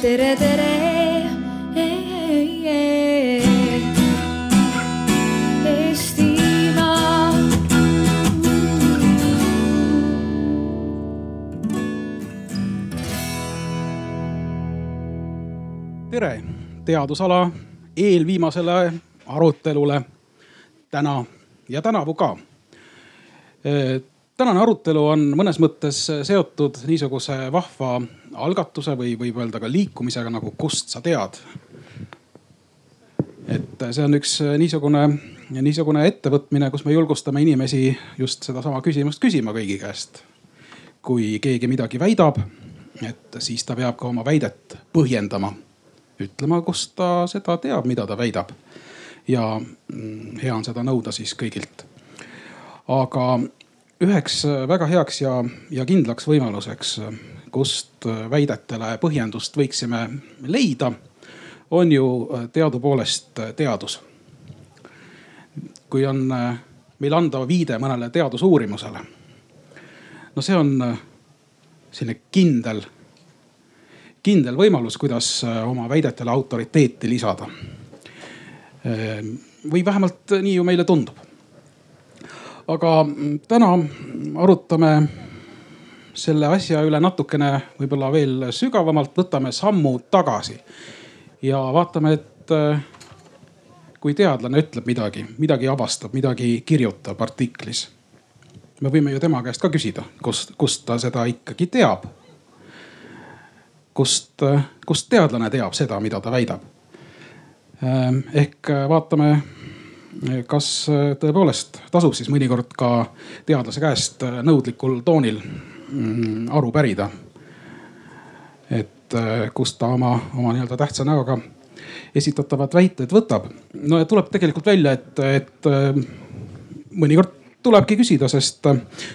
tere, tere. Tere teadusala eelviimasele arutelule täna ja tänavu ka. tänane arutelu on mõnes mõttes seotud niisuguse vahva algatuse või võib öelda ka liikumisega nagu Kust sa tead. et see on üks niisugune, niisugune ettevõtmine, kus me julgustame inimesi just sedasama küsimust küsima kõigi käest. kui keegi midagi väidab, et siis ta peab ka oma väidet põhjendama ütlema, kust ta seda teab, mida ta väidab. ja mm, hea on seda nõuda siis kõigilt. aga üheks väga heaks ja, ja kindlaks võimaluseks, kust väidetele põhjendust võiksime leida, on ju teadupoolest teadus. kui on meil anda viide mõnele teadusuurimusele, no see on selline kindel kindel võimalus, kuidas oma väidetele autoriteeti lisada. või vähemalt nii ju meile tundub. Aga täna arutame selle asja üle natukene võib-olla veel sügavamalt, võtame sammu tagasi ja vaatame, et kui teadlane ütleb midagi, midagi avastab, midagi kirjutab artiklis. me võime ju tema käest ka küsida, kust, kust ta seda ikkagi teab kust, kust teadlane teab seda, mida ta väidab. ehk vaatame, kas tõepoolest tasub siis mõnikord ka teadlase käest nõudlikul toonil mm, aru pärida. et kust ta oma, oma nii-öelda tähtsa näoga esitatavad väited võtab. no ja tuleb tegelikult välja, et, et mõnikord tulebki küsida, sest,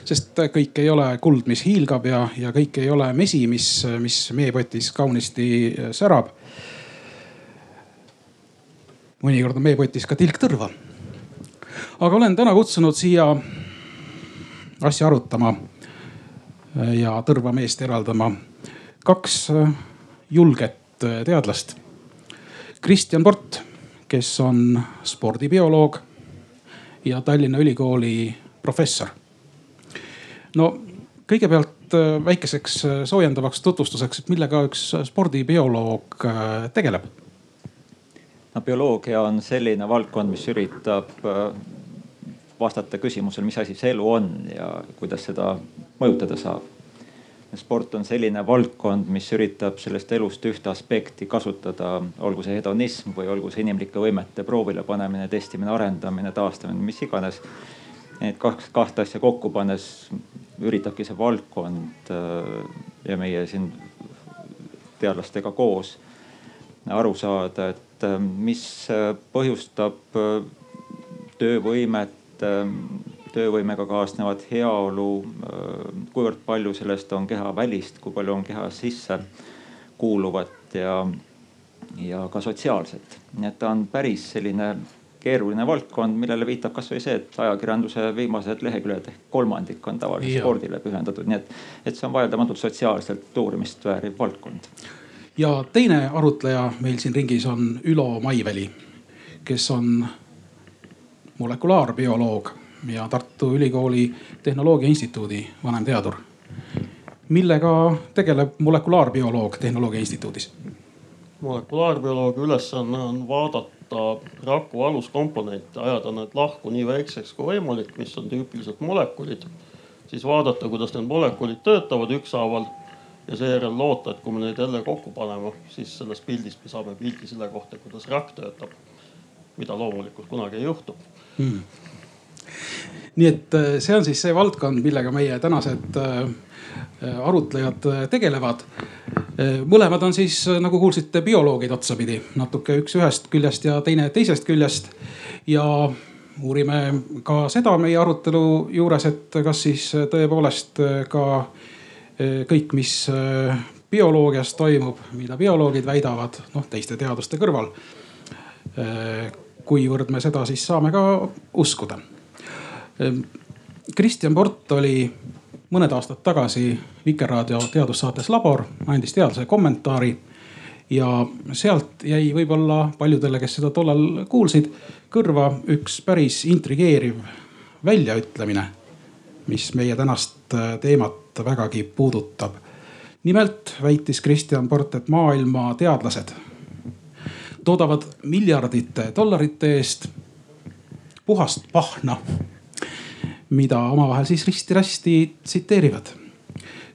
sest kõik ei ole kuld, mis hiilgab ja, ja kõik ei ole mesi, mis, mis meepotis kaunisti särab. Mõnikord on meepotis ka tilk tõrva. aga olen täna kutsunud siia asja arutama ja tõrva meest eraldama kaks julget teadlast. Kristjan Port, kes on spordibioloog ja Tallinna Ülikooli professor. no kõigepealt äh, väikeseks äh, soojendavaks tutvustuseks, et millega üks spordibioloog äh, tegeleb? No bioloogia on selline valdkond, mis üritab vastata küsimusele, mis asi see elu on ja kuidas seda mõjutada saab. sport on selline valdkond, mis üritab sellest elust ühte aspekti kasutada, olgu see hedonism või olgu see inimlike võimete proovile panemine, testimine, arendamine, taastamine, mis iganes. Need kaks, kahte asja kokku pannes üritabki see valdkond ja meie siin teadlastega koos aru saada, et mis põhjustab töövõimet, töövõimega kaasnevat heaolu, kuivõrd palju sellest on kehavälist, kui palju on keha sisse kuuluvat ja, ja ka sotsiaalset. nii et ta on päris selline keeruline valdkond, millele viitab kasvõi see, et ajakirjanduse viimased leheküljed ehk kolmandik on tavaliselt spordile pühendatud, nii et, et see on vaieldamatult sotsiaalselt uurimist vääriv valdkond. Ja teine arutleja meil siin ringis on Ülo Maiväli, kes on molekulaarbioloog ja Tartu Ülikooli Tehnoloogia Instituudi vanemteadur. millega tegeleb molekulaarbioloog Tehnoloogia Instituudis? molekulaarbioloogi ülesanne on vaadata raku aluskomponente, ajada need lahku nii väikseks kui võimalik, mis on tüüpiliselt molekulid. siis vaadata, kuidas need molekulid töötavad ükshaaval ja seejärel loota, et kui me neid jälle kokku paneme, siis sellest pildist me saame pildi selle kohta, kuidas rakk töötab. mida loomulikult kunagi ei juhtu hmm nii et see on siis see valdkond, millega meie tänased arutlejad tegelevad. mõlemad on siis nagu kuulsite, bioloogid otsapidi, natuke üks ühest küljest ja teine teisest küljest. ja uurime ka seda meie arutelu juures, et kas siis tõepoolest ka kõik, mis bioloogias toimub, mida bioloogid väidavad, noh teiste teaduste kõrval. kuivõrd me seda siis saame ka uskuda Kristjan Port oli mõned aastad tagasi Vikerraadio teadussaates Labor, andis teadlase kommentaari. ja sealt jäi võib-olla paljudele, kes seda tollal kuulsid, kõrva üks päris intrigeeriv väljaütlemine, mis meie tänast äh, teemat vägagi puudutab. nimelt väitis Kristjan Port, et maailma teadlased toodavad miljardite dollarite eest puhast pahna, mida omavahel siis risti-rästi tsiteerivad.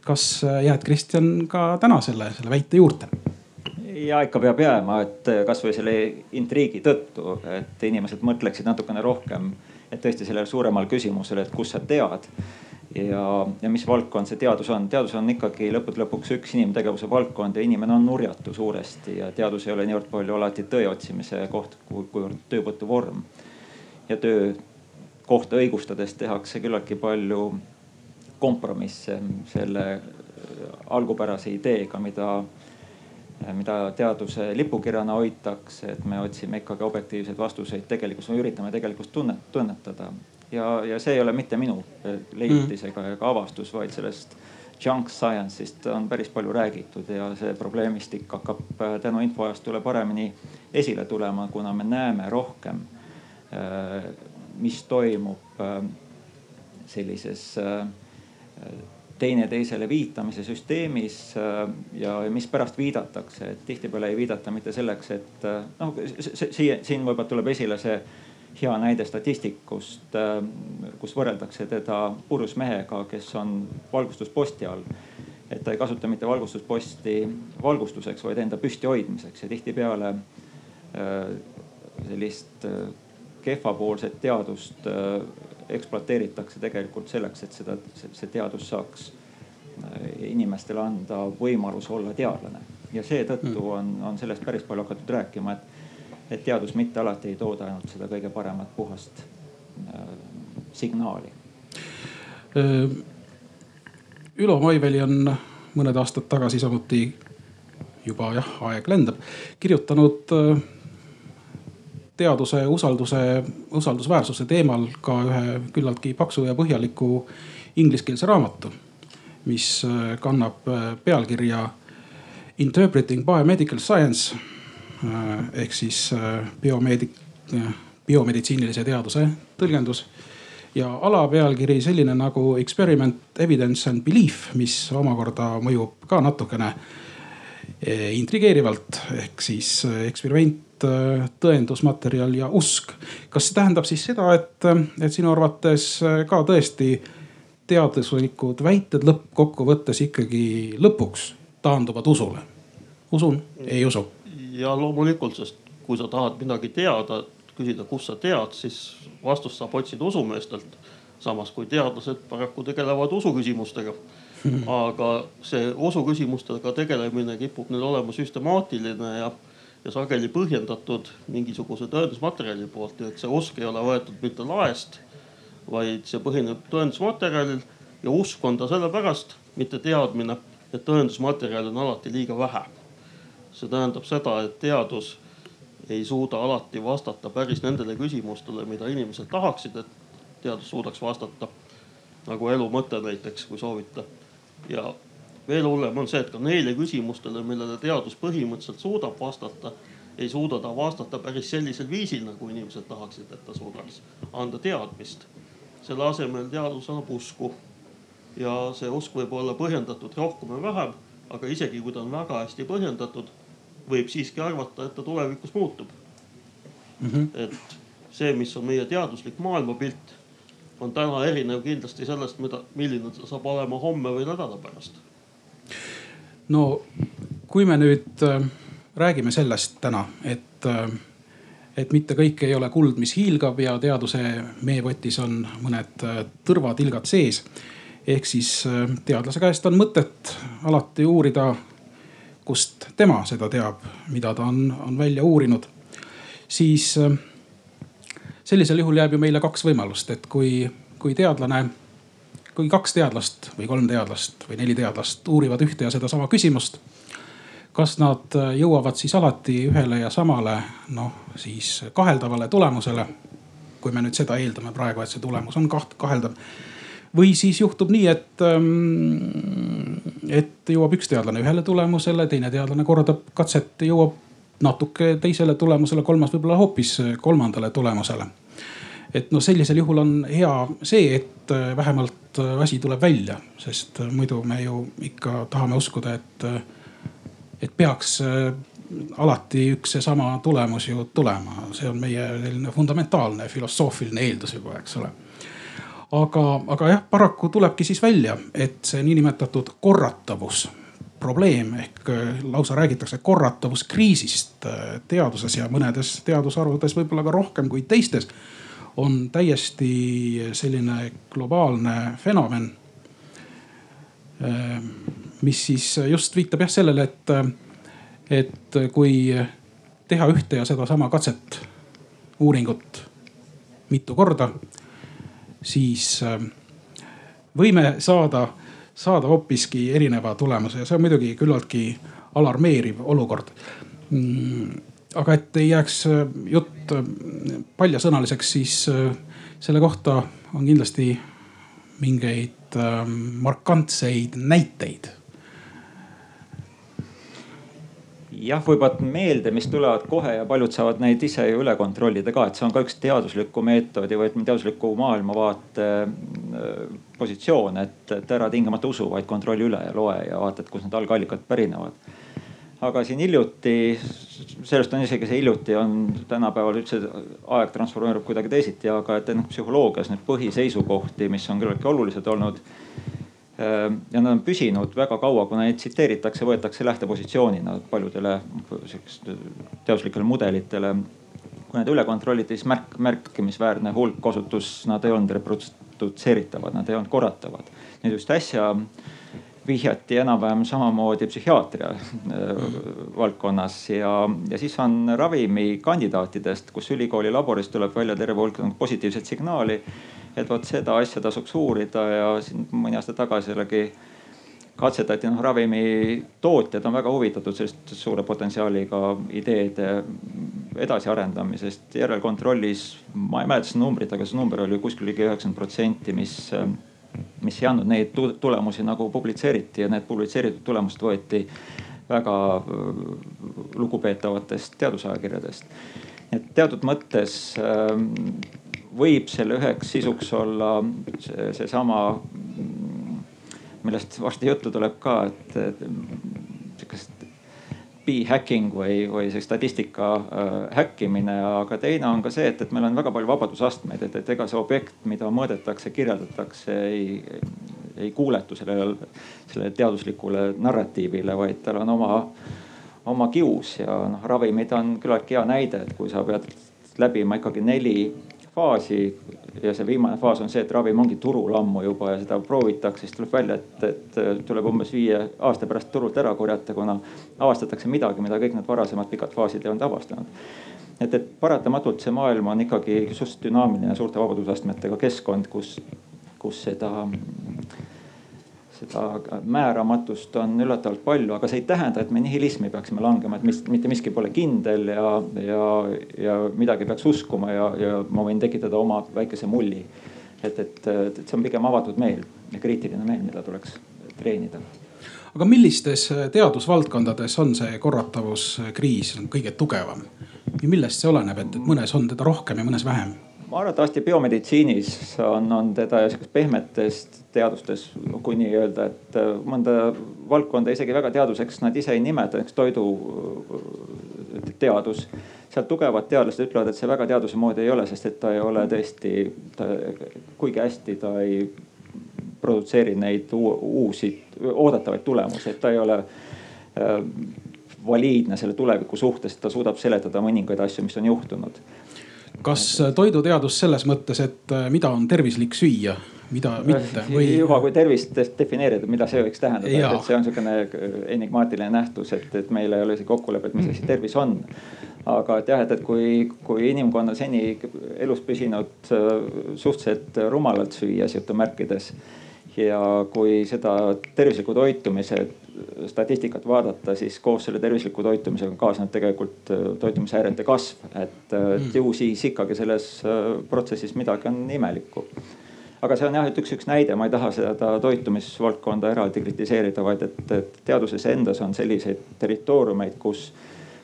kas äh, jääd, Kristjan, ka täna selle, selle väite juurde? ja ikka peab jääma, et kasvõi selle intriigi tõttu, et inimesed mõtleksid natukene rohkem, et tõesti sellele suuremale küsimusele, et kust sa tead ja, ja mis valdkond see teadus on. teadus on ikkagi lõppude lõpuks üks inimtegevuse valdkond ja inimene on nurjatu suuresti ja teadus ei ole niivõrd palju alati tõe otsimise koht, kuivõrd töövõtu vorm. ja töökohta õigustades tehakse küllaltki palju kompromisse selle algupärase ideega, mida mida teaduse lipukirjana hoitakse, et me otsime ikkagi objektiivseid vastuseid tegelikkus, me üritame tegelikkust tunnet, tunnetada. Ja, ja see ei ole mitte minu äh, leiutis ega, ega avastus, vaid sellest junk science'ist on päris palju räägitud ja see probleemistik hakkab äh, tänu infoajastule paremini esile tulema, kuna me näeme rohkem, mis toimub sellises teineteisele viitamise süsteemis äh, ja mispärast viidatakse, et tihtipeale ei viidata mitte selleks, et äh, noh, siia, siin võib-olla tuleb esile see hea näide statistikust, äh, kus võrreldakse teda purjusmehega, kes on valgustusposti all. et ta ei kasuta mitte valgustusposti valgustuseks, vaid enda püsti hoidmiseks ja tihtipeale sellist kehvapoolset teadust ekspluateeritakse tegelikult selleks, et seda, see teadus saaks äh, inimestele anda võimalus olla teadlane. ja seetõttu mm. on, on sellest päris palju hakatud rääkima, et, et teadus mitte alati ei tooda ainult seda kõige paremat puhast äh, signaali. Äh, Ülo Maiveli on mõned aastad tagasi samuti juba jah, aeg lendab, kirjutanud äh, teaduse usalduse, usaldusväärsuse teemal ka ühe küllaltki paksu ja põhjaliku ingliskeelse raamatu, mis kannab pealkirja Interpreting Biomedical Science ehk siis biomeedik-, biomeditsiinilise teaduse tõlgendus ja alapealkiri selline nagu experiment, evidence and belief, mis omakorda mõjub ka natukene intrigeerivalt ehk siis eksperiment Äh, tõendusmaterjal ja usk. kas see tähendab siis seda, et, et sinu arvates äh, ka tõesti teaduslikud väited lõppkokkuvõttes ikkagi lõpuks taanduvad usule? usun, ei usu? Ja loomulikult, sest kui sa tahad midagi teada, küsida, kust sa tead, siis vastust saab otsida usumeestelt. samas kui teadlased paraku tegelevad usuküsimustega aga see usuküsimustega tegelemine kipub neil olema süstemaatiline ja ja sageli põhjendatud mingisuguse tõendusmaterjali poolt, et see usk ei ole võetud mitte laest, vaid see põhineb tõendusmaterjalil ja usk on ta sellepärast, mitte teadmine, et tõendusmaterjali on alati liiga vähe. See tähendab seda, et teadus ei suuda alati vastata päris nendele küsimustele, mida inimesed tahaksid, et teadus suudaks vastata. nagu elu mõte näiteks, kui soovite. ja veel hullem on see, et ka neile küsimustele, millele teadus põhimõtteliselt suudab vastata, ei suuda ta vastata päris sellisel viisil, nagu inimesed tahaksid, et ta suudaks anda teadmist. selle asemel teadus annab usku ja see usk võib olla põhjendatud rohkem või vähem, aga isegi kui ta on väga hästi põhjendatud, võib siiski arvata, et ta tulevikus muutub mm. -hmm. et see, mis on meie teaduslik maailmapilt, on täna erinev kindlasti sellest, mida, milline ta saab olema homme või nädala pärast no kui me nüüd äh, räägime sellest täna, et, äh, et mitte kõik ei ole kuld, mis hiilgab ja teaduse meepotis on mõned äh, tõrvatilgad sees. ehk siis teadlase käest on mõtet alati uurida, kust tema seda teab, mida ta on, on välja uurinud. siis sellisel juhul jääb ju meile kaks võimalust, et kui, kui teadlane kui kaks teadlast või kolm teadlast või neli teadlast uurivad ühte ja sedasama küsimust. kas nad äh, jõuavad siis alati ühele ja samale noh, siis kaheldavale tulemusele. kui me nüüd seda eeldame praegu, et see tulemus on kaht-, kaheldav. Või siis juhtub nii, et, ähm, et jõuab üks teadlane ühele tulemusele, teine teadlane korraldab katset, jõuab natuke teisele tulemusele, kolmas võib-olla hoopis kolmandale tulemusele. et noh, sellisel juhul on hea see, et vähemalt asi tuleb välja, sest muidu me ju ikka tahame uskuda, et, et peaks alati üks seesama tulemus ju tulema, see on meie selline fundamentaalne filosoofiline eeldus juba, eks ole. Aga, aga jah, paraku tulebki siis välja, et see niinimetatud korratavus probleem ehk äh, lausa räägitakse korratavuskriisist äh, teaduses ja mõnedes teadusharudes võib-olla ka rohkem kui teistes. on täiesti selline globaalne fenomen. Äh, mis siis just viitab jah sellele, et et kui teha ühte ja sedasama katset, uuringut mitu korda, siis äh, võime saada, saada hoopiski erineva tulemuse ja see on muidugi küllaltki alarmeeriv olukord. Mm, aga et ei jääks äh, jutt äh, paljasõnaliseks, siis selle kohta on kindlasti mingeid markantseid näiteid jah, võivad meelde, mis tulevad kohe ja paljud saavad neid ise ju üle kontrollida ka, et see on ka üks teadusliku meetodi või ütleme teadusliku maailmavaate äh, positsioon, et, et ära tingimata usu, vaid kontrolli üle ja loe ja vaata, et kust need algallikad pärinevad. aga siin hiljuti, sellest on isegi see hiljuti on tänapäeval üldse aeg transformeerub kuidagi teisiti, aga et noh psühholoogias neid põhiseisukohti, mis on küllaltki olulised olnud ja nad on püsinud väga kaua, kuna neid tsiteeritakse, võetakse lähtepositsioonina paljudele teaduslikele mudelitele. kui need üle kontrolliti, siis märk, märkimisväärne hulk osutus, nad ei olnud reprodutseeritavad, nad ei olnud korratavad. nüüd just äsja vihjati enam-vähem samamoodi psühhiaatria äh, valdkonnas ja, ja siis on ravimikandidaatidest, kus ülikooli laboris tuleb välja terve hulk positiivset signaali et vot seda asja tasuks uurida ja siin mõni aasta tagasi jällegi katsetati, noh ravimitootjad on väga huvitatud sellist suure potentsiaaliga ideede edasiarendamisest. järelkontrollis, ma ei mäleta seda numbrit, aga see number oli kuskil ligi üheksakümmend protsenti, mis, mis ei andnud neid tulemusi nagu publitseeriti ja need publitseeritud tulemused võeti väga lugupeetavatest teadusajakirjadest. et teatud mõttes võib selle üheks sisuks olla seesama see, millest varsti juttu tuleb ka, et, sihukest be-hacking või, või see statistika äh, häkkimine, aga teine on ka see, et, et meil on väga palju vabadusastmeid, et, et ega see objekt, mida mõõdetakse, kirjeldatakse, ei, ei kuuletu sellele, sellele teaduslikule narratiivile, vaid tal on oma, oma kius ja noh, ravimid on küllaltki hea näide, et kui sa pead läbima ikkagi neli faasi ja see viimane faas on see, et ravim ongi turul ammu juba ja seda proovitakse, siis tuleb välja, et, et tuleb umbes viie aasta pärast turult ära korjata, kuna avastatakse midagi, mida kõik need varasemad pikad faasid ei olnud avastanud. et, et paratamatult see maailm on ikkagi suhteliselt dünaamiline suurte vabadusastmetega keskkond, kus, kus seda seda määramatust on üllatavalt palju, aga see ei tähenda, et me nihilismi peaksime langema, et mis, mitte miski pole kindel ja, ja, ja midagi peaks uskuma ja, ja ma võin tekitada oma väikese mulli. et, et, et see on pigem avatud meel ja kriitiline meel, mida tuleks treenida aga millistes teadusvaldkondades on see korratavuskriis kõige tugevam? millest see oleneb, et mõnes on teda rohkem ja mõnes vähem? Arvatavasti biomeditsiinis on, on teda sihukest pehmetest teadustes kuni öelda, et äh, mõnda valdkonda isegi väga teaduseks nad ise ei nimeta, näiteks toiduteadus. Äh, sealt tugevad teadlased ütlevad, et see väga teaduse moodi ei ole, sest et ta ei ole tõesti, kuigi hästi ta ei produtseeri neid uusi oodatavaid tulemusi, et ta ei ole äh, valiidne selle tuleviku suhtes, et ta suudab seletada mõningaid asju, mis on juhtunud kas toiduteadus selles mõttes, et äh, mida on tervislik süüa, mida mitte või? juba kui tervist defineerida, mida see võiks tähendada, et see on sihukene äh, enigmaatiline nähtus, et, et meil ei ole isegi kokkulepet, mis asi tervis on. aga et jah, et, et kui, kui inimkonna seni elus püsinud äh, suhteliselt rumalalt süües jutumärkides ja kui seda tervisliku toitumise statistikat vaadata, siis koos selle tervisliku toitumisega kaasneb tegelikult äh, toitumishäirete kasv, et, äh, et mm. ju siis ikkagi selles äh, protsessis midagi on imelikku. aga see on jah, et üks, üks näide, ma ei taha seda toitumisvaldkonda eraldi kritiseerida, vaid et, et teaduses endas on selliseid territooriumeid, kus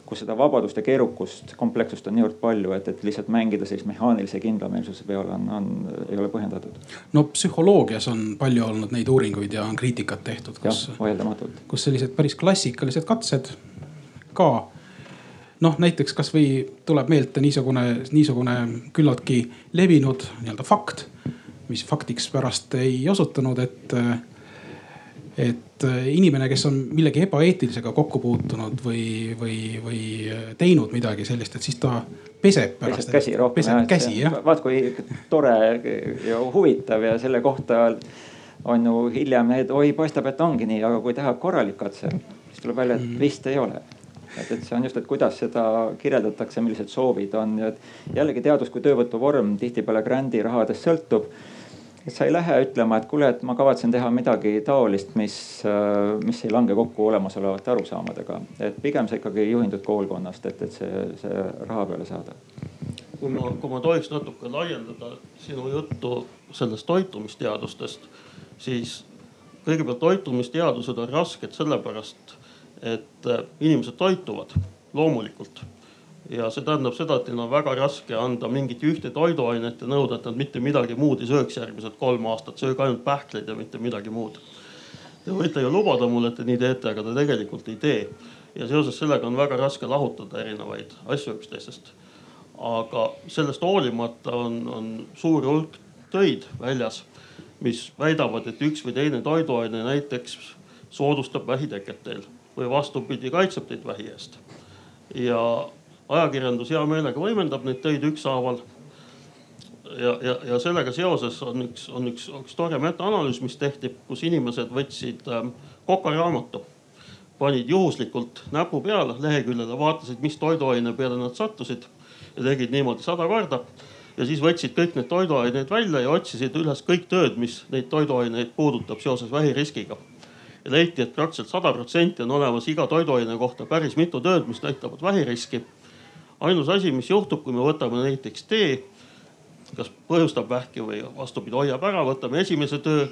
kus seda vabadust ja keerukust, komplekssust on niivõrd palju, et, et lihtsalt mängida sellise mehaanilise kindlameelsuse peale on, on, ei ole põhjendatud. no psühholoogias on palju olnud neid uuringuid ja on kriitikat tehtud, kus, kus sellised päris klassikalised katsed ka noh, näiteks kasvõi tuleb meelde niisugune, niisugune küllaltki levinud nii-öelda fakt, mis faktiks pärast ei osutunud, et et äh, inimene, kes on millegi ebaeetilisega kokku puutunud või, või, või äh, teinud midagi sellist, et siis ta peseb pärast. peseb käsi rohkem. peseb jah, käsi jah. vaat kui tore ja huvitav ja selle kohta on ju hiljem need, oi paistab, et ongi nii, aga kui teha korralik katse, siis tuleb välja, et mm. vist ei ole et, et see on just, et kuidas seda kirjeldatakse, millised soovid on ja jällegi teadus kui töövõtuvorm tihtipeale grandi rahadest sõltub et sa ei lähe ütlema, et kuule, et ma kavatsen teha midagi taolist, mis, äh, mis ei lange kokku olemasolevate arusaamadega. et pigem sa ikkagi juhindud koolkonnast, et, et see, see raha peale saada. kui ma, kui ma tohiks natuke laiendada sinu juttu sellest toitumisteadustest, siis kõigepealt toitumisteadused on rasked sellepärast, et äh, inimesed toituvad loomulikult ja see tähendab seda, et neil on väga raske anda mingit ühte toiduainet ja nõuda, et nad mitte midagi muud ei sööks järgmised kolm aastat, sööge ainult pähkleid ja mitte midagi muud. Te võite ju lubada mulle, et te nii teete, aga te tegelikult ei tee. ja seoses sellega on väga raske lahutada erinevaid asju üksteisest. aga sellest hoolimata on, on suur hulk töid väljas, mis väidavad, et üks või teine toiduaine näiteks soodustab vähiteket teil või vastupidi, kaitseb teid vähi eest. ja ajakirjandus hea meelega võimendab neid töid ükshaaval. ja, ja, ja sellega seoses on üks, on üks, üks tore metaanalüüs, mis tehti, kus inimesed võtsid ähm, kokaraamatu, panid juhuslikult näpu peale leheküljele, vaatasid, mis toiduaine peale nad sattusid ja tegid niimoodi sada korda ja siis võtsid kõik need toiduained välja ja otsisid üles kõik tööd, mis neid toiduaineid puudutab seoses vähiriskiga. ja leiti, et praktiliselt sada protsenti on olemas iga toiduaine kohta päris mitu tööd, mis näitavad vähiriski ainus asi, mis juhtub, kui me võtame näiteks tee, kas põhjustab vähki või vastupidi, hoiab ära, võtame esimese töö.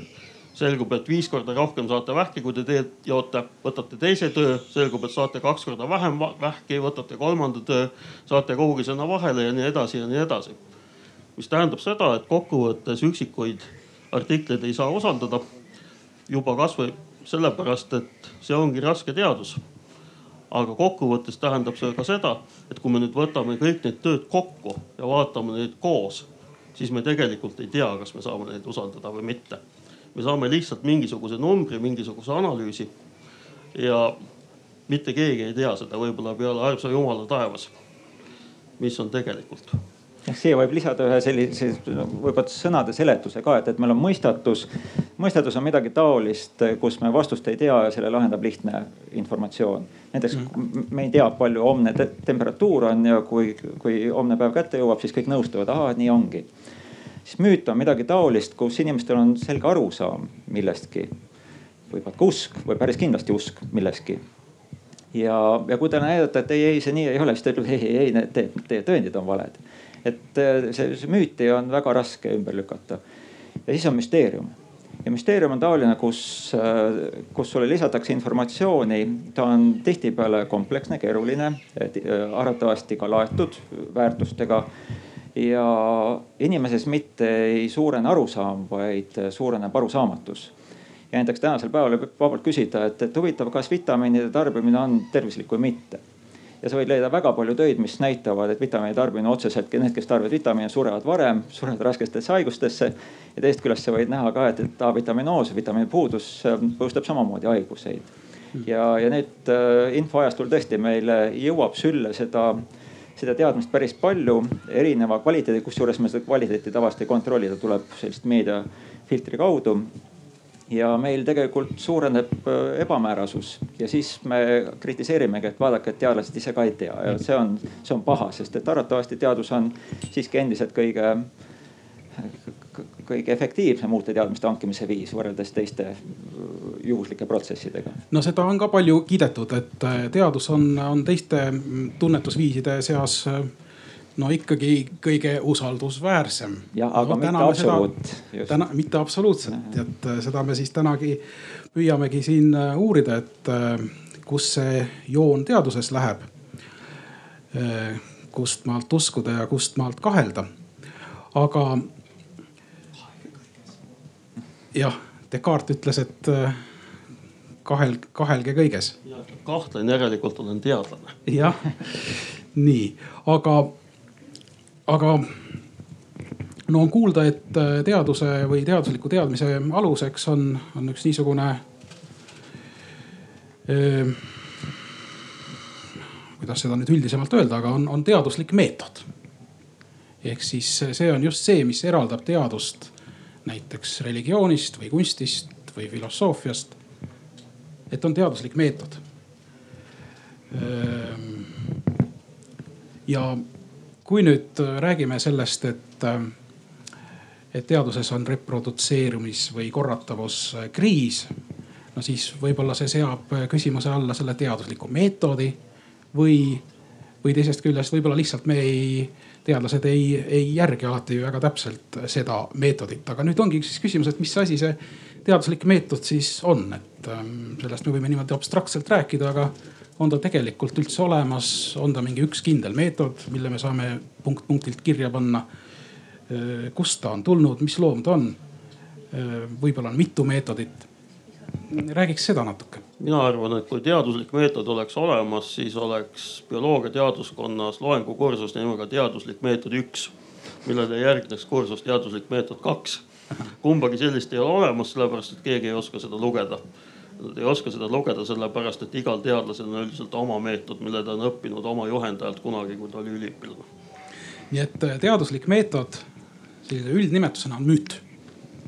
selgub, et viis korda rohkem saate vähki, kui te teed joote, võtate teise töö, selgub, et saate kaks korda vähem vähki, võtate kolmanda töö, saate kuhugi sinna vahele ja nii edasi ja nii edasi. mis tähendab seda, et kokkuvõttes üksikuid artikleid ei saa usaldada juba kasvõi sellepärast, et see ongi raske teadus aga kokkuvõttes tähendab see ka seda, et kui me nüüd võtame kõik need tööd kokku ja vaatame neid koos, siis me tegelikult ei tea, kas me saame neid usaldada või mitte. me saame lihtsalt mingisuguse numbri, mingisuguse analüüsi ja mitte keegi ei tea seda võib-olla peale armsa jumala taevas, mis on tegelikult jah, siia võib lisada ühe sellise võib-olla sõnade seletuse ka, et, et meil on mõistatus. mõistatus on midagi taolist, kus me vastust ei tea ja selle lahendab lihtne informatsioon. Näiteks mm. me ei tea, palju homne te temperatuur on ja kui, kui homne päev kätte jõuab, siis kõik nõustuvad, ahah, nii ongi. siis müüt on midagi taolist, kus inimestel on selge arusaam millestki. võib-olla ka usk või päris kindlasti usk milleski ja, ja kui talle näidata, et ei, ei see nii ei ole, siis ta ütleb ei, ei, ei need teie tõendid on valed et äh, see, see müüti on väga raske ümber lükata. ja siis on müsteerium ja müsteerium on taoline, kus, äh, kus sulle lisatakse informatsiooni, ta on tihtipeale kompleksne, keeruline, äh, arvatavasti ka laetud väärtustega. ja inimeses mitte ei suurene arusaam, vaid suureneb arusaamatus. ja näiteks tänasel päeval võib vabalt küsida, et, et huvitav, kas vitamiinide tarbimine on tervislik või mitte ja sa võid leida väga palju töid, mis näitavad, et vitamiini tarbimine otseselt, need, kes tarbivad vitamiine, surevad varem, surevad raskestesse haigustesse. ja teisest küljest sa võid näha ka, et, et A-vitaminoos, vitamiini puudus äh, põhjustab samamoodi haiguseid. ja, ja nüüd äh, infoajastul tõesti meile jõuab sülle seda seda teadmist päris palju erineva kvaliteedi, kusjuures me seda kvaliteeti tavaliselt ei kontrolli, ta tuleb sellist meediafiltri kaudu ja meil tegelikult suureneb äh, ebamäärasus ja siis me kritiseerimegi, et vaadake, et teadlased ise ka ei tea ja see on, see on paha, sest et arvatavasti teadus on siiski endiselt kõige, kõige efektiivsem uute teadmiste hankimise viis võrreldes teiste äh, juhuslike protsessidega. no seda on ka palju kiidetud, et äh, teadus on, on teiste mm, tunnetusviiside seas no ikkagi kõige usaldusväärsem. jah, aga no, mitte absoluut. täna, mitte absoluutselt, et äh, seda me siis tänagi püüamegi siin äh, uurida, et äh, kus see joon teaduses läheb. kust maalt uskuda ja kust maalt kahelda. aga jah, Descartes ütles, et kahel, kahelge kõiges. kahtlen, järelikult olen teadlane. jah, nii, aga aga no on kuulda, et äh, teaduse või teadusliku teadmise aluseks on, on üks niisugune eh,. kuidas seda nüüd üldisemalt öelda, aga on, on teaduslik meetod. ehk siis see on just see, mis eraldab teadust näiteks religioonist või kunstist või filosoofiast. et on teaduslik meetod. ja kui nüüd äh, räägime sellest, et, äh, et teaduses on reprodutseerumis või korratavuskriis, no siis võib-olla see seab küsimuse alla selle teadusliku meetodi või, või teisest küljest võib-olla lihtsalt me ei, teadlased ei, ei järgi alati väga täpselt seda meetodit, aga nüüd ongi siis küsimus, et mis asi see teaduslik meetod siis on, et ähm, sellest me võime niimoodi abstraktselt rääkida, aga on ta tegelikult üldse olemas, on ta mingi üks kindel meetod, mille me saame punkt punktilt kirja panna. kust ta on tulnud, mis loom ta on? võib-olla on mitu meetodit. räägiks seda natuke. mina arvan, et kui teaduslik meetod oleks olemas, siis oleks bioloogia teaduskonnas loengukursus nimega teaduslik meetod üks, millele järgneks kursus teaduslik meetod kaks. kumbagi sellist ei ole olemas, sellepärast et keegi ei oska seda lugeda ei oska seda lugeda sellepärast, et igal teadlasel on üldiselt oma meetod, mille ta on õppinud oma juhendajalt kunagi, kui ta oli üliõpilane. nii et äh, teaduslik meetod sellise üldnimetusena on müüt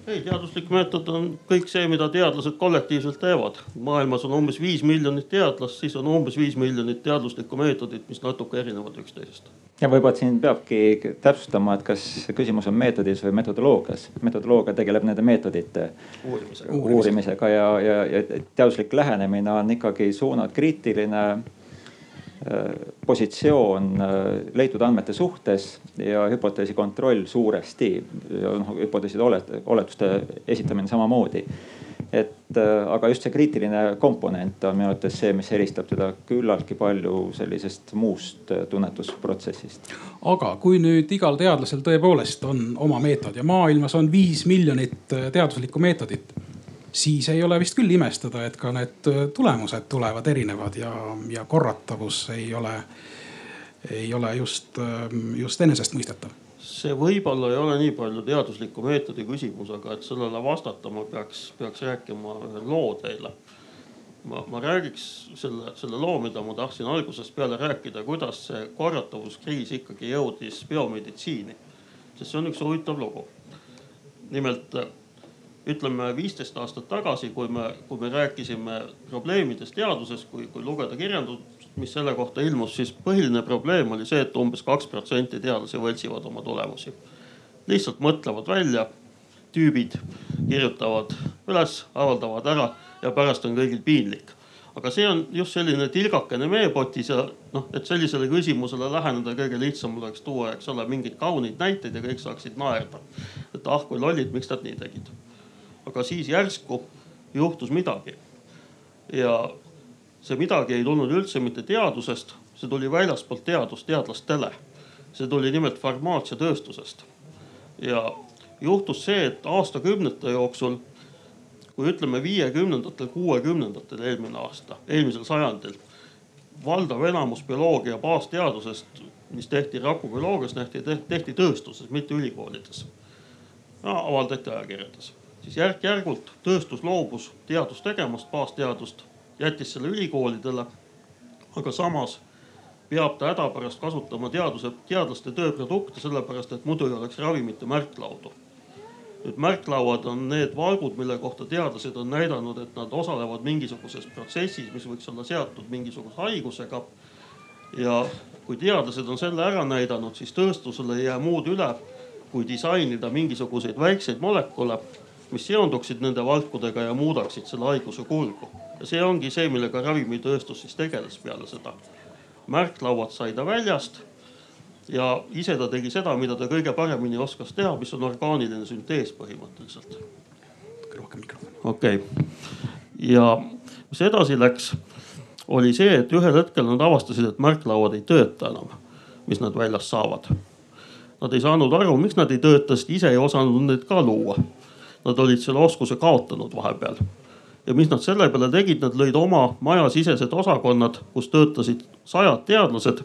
ei, teaduslik meetod on kõik see, mida teadlased kollektiivselt teevad. maailmas on umbes viis miljonit teadlast, siis on umbes viis miljonit teaduslikku meetodit, mis natuke erinevad üksteisest ja võib-olla siin peabki täpsustama, et kas küsimus on meetodis või metodoloogias. metodoloogia tegeleb nende meetodite uurimisega, uurimisega ja, ja, ja teaduslik lähenemine on ikkagi suunad kriitiline positsioon äh, leitud andmete suhtes ja hüpoteesi kontroll suuresti. noh hüpoteeside oletuste esitamine samamoodi et äh, aga just see kriitiline komponent on minu arvates see, mis eristab teda küllaltki palju sellisest muust äh, tunnetusprotsessist. aga kui nüüd igal teadlasel tõepoolest on oma meetod ja maailmas on viis miljonit teaduslikku meetodit, siis ei ole vist küll imestada, et ka need tulemused tulevad erinevad ja, ja korratavus ei ole, ei ole just, just enesestmõistetav see võib-olla ei ole nii palju teadusliku meetodi küsimus, aga et sellele vastata, ma peaks, peaks rääkima ühe loo teile. ma, ma räägiks selle, selle loo, mida ma tahtsin algusest peale rääkida, kuidas see korratavuskriis ikkagi jõudis biomeditsiini. sest see on üks huvitav lugu. nimelt ütleme viisteist aastat tagasi, kui me, kui me rääkisime probleemidest teaduses, kui, kui lugeda kirjandust, mis selle kohta ilmus, siis põhiline probleem oli see, et umbes kaks protsenti teadlasi võltsivad oma tulemusi. lihtsalt mõtlevad välja, tüübid kirjutavad üles, avaldavad ära ja pärast on kõigil piinlik. aga see on just selline tilgakene meepotis ja noh, et sellisele küsimusele läheneda kõige lihtsam oleks tuua, eks ole, mingeid kauneid näiteid ja kõik saaksid naerda. et ah kui lollid, miks nad nii tegid. Aga siis järsku juhtus midagi ja see midagi ei tulnud üldse mitte teadusest, see tuli väljaspoolt teadust teadlastele. see tuli nimelt farmaatsiatööstusest. ja juhtus see, et aastakümnete jooksul, kui ütleme viiekümnendatel, kuuekümnendatel eelmine aasta, eelmisel sajandil, valdav enamus bioloogia baasteadusest, mis tehti rakubioloogias, tehti, tehti tööstuses, mitte ülikoolides no,. avaldati ajakirjades, siis järk-järgult tööstus loobus teadust tegemast, baasteadust jättis selle ülikoolidele. aga samas peab ta hädapärast kasutama teaduse, teadlaste tööprodukte, sellepärast et muidu ei oleks ravimite märklaudu. nüüd märklauad on need valgud, mille kohta teadlased on näidanud, et nad osalevad mingisuguses protsessis, mis võiks olla seotud mingisuguse haigusega. ja kui teadlased on selle ära näidanud, siis tööstusele ei jää muud üle, kui disainida mingisuguseid väikseid molekule, mis seonduksid nende valkudega ja muudaksid selle haiguse kulgu ja see ongi see, millega ravimitööstus siis tegeles peale seda. märklauad sai ta väljast ja ise ta tegi seda, mida ta kõige paremini oskas teha, mis on orgaaniline süntees põhimõtteliselt. rohkem mikrofoni. okei okay., ja mis edasi läks, oli see, et ühel hetkel nad avastasid, et märklauad ei tööta enam, mis nad väljas saavad. Nad ei saanud aru, miks nad ei tööta, sest ise ei osanud neid ka luua. Nad olid selle oskuse kaotanud vahepeal ja mis nad selle peale tegid, nad lõid oma majasisesed osakonnad, kus töötasid sajad teadlased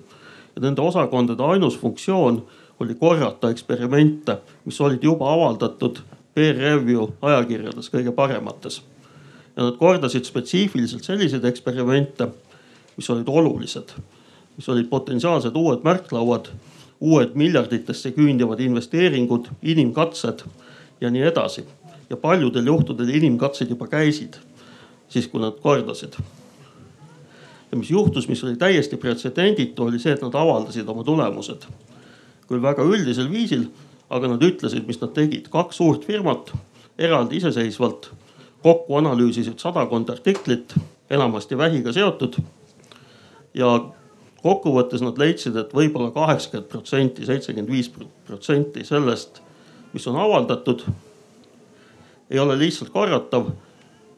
ja nende osakondade ainus funktsioon oli korrata eksperimente, mis olid juba avaldatud peer review ajakirjades, kõige paremates. ja nad kordasid spetsiifiliselt selliseid eksperimente, mis olid olulised, mis olid potentsiaalsed uued märklauad, uued miljarditesse küündivad investeeringud, inimkatsed ja nii edasi. Ja paljudel juhtudel inimkatsed juba käisid siis, kui nad kordasid ja mis juhtus, mis oli täiesti pretsedenditu, oli see, et nad avaldasid oma tulemused. küll väga üldisel viisil, aga nad ütlesid, mis nad tegid. kaks suurt firmat eraldi iseseisvalt kokku analüüsisid sadakond artiklit, enamasti vähiga seotud. ja kokkuvõttes nad leidsid, et võib-olla kaheksakümmend protsenti, seitsekümmend viis protsenti sellest, mis on avaldatud, ei ole lihtsalt korratav,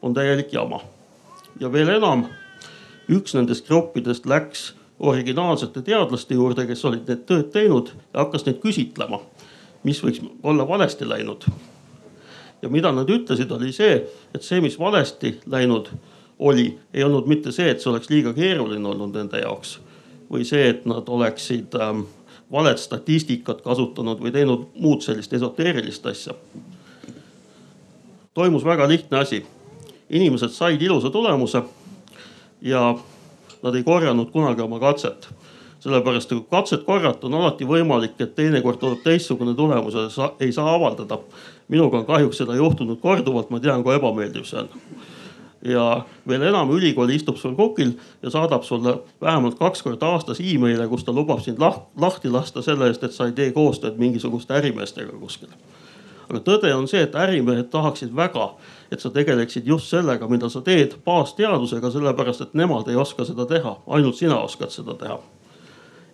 on täielik jama. ja veel enam üks nendest gruppidest läks originaalsete teadlaste juurde, kes olid need tööd teinud ja hakkas neid küsitlema, mis võiks olla valesti läinud. ja mida nad ütlesid, oli see, et see, mis valesti läinud oli, ei olnud mitte see, et see oleks liiga keeruline olnud nende jaoks või see, et nad oleksid ähm, valet statistikat kasutanud või teinud muud sellist esoteerilist asja. Toimus väga lihtne asi. inimesed said ilusa tulemuse ja nad ei korjanud kunagi oma katset. sellepärast, et kui katset korrata, on alati võimalik, et teinekord tuleb teistsugune tulemus ja ei saa avaldada. minuga on kahjuks seda juhtunud korduvalt, ma tean, kui ebameeldiv see on ja veel enam, ülikool istub sul kukil ja saadab sulle vähemalt kaks korda aastas email'e, kus ta lubab sind lahti lasta selle eest, et sa ei tee koostööd mingisuguste ärimeestega kuskil. Aga tõde on see, et ärimehed tahaksid väga, et sa tegeleksid just sellega, mida sa teed baasteadusega, sellepärast et nemad ei oska seda teha, ainult sina oskad seda teha.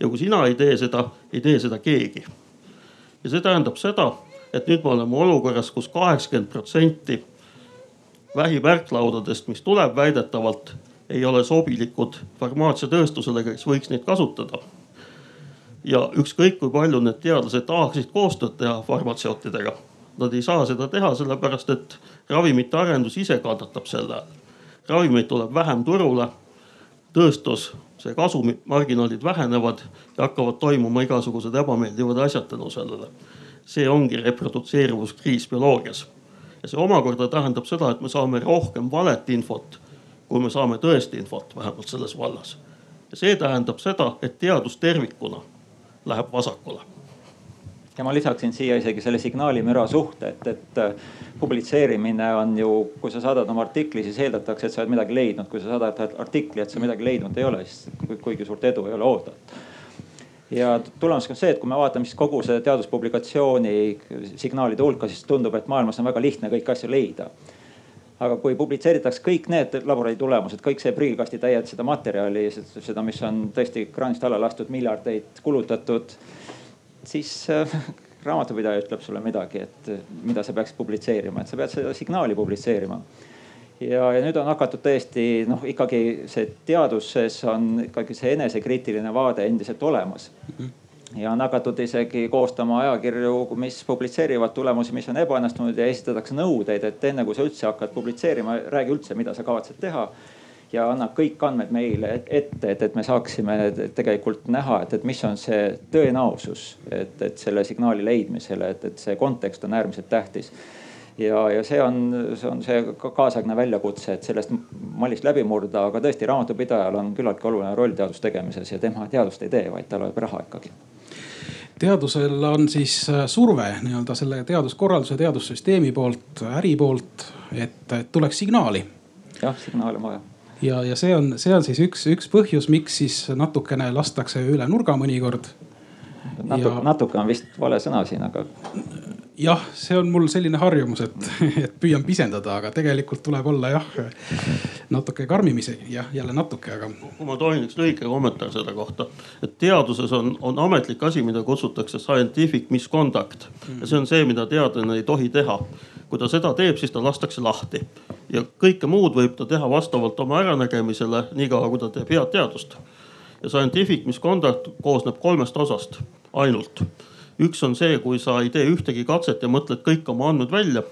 ja kui sina ei tee seda, ei tee seda keegi. ja see tähendab seda, et nüüd me oleme olukorras kus, kus kaheksakümmend protsenti vähimärklaudadest, mis tuleb väidetavalt, ei ole sobilikud farmaatsiatööstusele, kes võiks neid kasutada. ja ükskõik kui palju need teadlased tahaksid koostööd teha farmatseutidega Nad ei saa seda teha, sellepärast et ravimite arendus ise kannatab selle all. ravimeid tuleb vähem turule, tööstus, see kasumimarginaalid vähenevad ja hakkavad toimuma igasugused ebameeldivad asjad tänu sellele. see ongi reprodutseerivuskriis bioloogias. ja see omakorda tähendab seda, et me saame rohkem valet infot, kui me saame tõest infot, vähemalt selles vallas. ja see tähendab seda, et teadus tervikuna läheb vasakule ja ma lisaksin siia isegi selle signaalimüra suhte, et, et äh, publitseerimine on ju, kui sa saadad oma artikli, siis eeldatakse, et sa oled midagi leidnud. kui sa saadad artikli, et sa midagi leidnud ei ole, siis kuigi suurt edu ei ole oodata ja tulemus on see, et kui me vaatame siis kogu see teaduspublikatsiooni signaalide hulka, siis tundub, et maailmas on väga lihtne kõiki asju leida. aga kui publitseeritakse kõik need labori tulemused, kõik see prügikastitäied seda materjali, seda, mis on tõesti kraanist alla lastud, miljardeid kulutatud siis äh, raamatupidaja ütleb sulle midagi, et äh, mida sa peaksid publitseerima, et sa pead seda signaali publitseerima. ja, ja nüüd on hakatud tõesti noh, ikkagi see teaduses on ikkagi see enesekriitiline vaade endiselt olemas. Ja on hakatud isegi koostama ajakirju, mis publitseerivad tulemusi, mis on ebaõnnestunud ja esitatakse nõudeid, et enne kui sa üldse hakkad publitseerima, räägi üldse, mida sa kavatsed teha ja annab kõik andmed meile ette, et, et me saaksime tegelikult näha, et, et mis on see tõenäosus, et, et selle signaali leidmisele, et, et see kontekst on äärmiselt tähtis. Ja, ja see on, see on see kaasaegne väljakutse, et sellest mallist läbi murda, aga tõesti raamatupidajal on küllaltki oluline roll teaduse tegemises ja tema teadust ei tee, vaid tal loeb raha ikkagi. Teadusel on siis äh, surve nii-öelda selle teaduskorralduse, teadussüsteemi poolt, äri poolt, et tuleks signaali. jah, signaali on vaja ja, ja see on, see on siis üks, üks põhjus, miks siis natukene lastakse üle nurga mõnikord. natuke ja..., natuke on vist vale sõna siin, aga. Jah, see on mul selline harjumus, et, et püüan pisendada, aga tegelikult tuleb olla jah, natuke karmim isegi jah, jälle natuke, aga. kui ma tohin üks lühike kommentaar selle kohta, et teaduses on, on ametlik asi, mida kutsutakse scientific misconduct ja see on see, mida teadlane ei tohi teha. kui ta seda teeb, siis ta lastakse lahti ja kõike muud võib ta teha vastavalt oma äranägemisele, niikaua kui ta teeb head teadust. ja scientific misconduct koosneb kolmest osast ainult üks on see, kui sa ei tee ühtegi katset ja mõtled kõik oma andmed välja.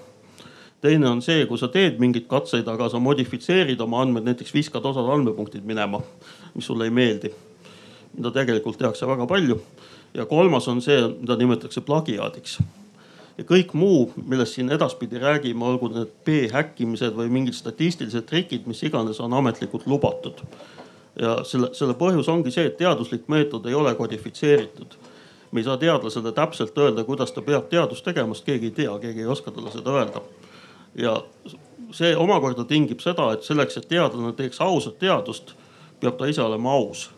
teine on see, kui sa teed mingeid katseid, aga sa modifitseerid oma andmed, näiteks viskad osad andmepunktid minema, mis sulle ei meeldi. mida tegelikult tehakse väga palju. ja kolmas on see, mida nimetatakse plagiaadiks ja kõik muu, millest siin edaspidi räägime, olgu need B-häkkimised või mingid statistilised trikid, mis iganes on ametlikult lubatud. ja selle, selle põhjus ongi see, et teaduslik meetod ei ole kodifitseeritud me ei saa teadlasele täpselt öelda, kuidas ta peab teadust tegema, sest keegi ei tea, keegi ei oska talle seda öelda. ja see omakorda tingib seda, et selleks, et teadlane teeks ausat teadust, peab ta ise olema aus.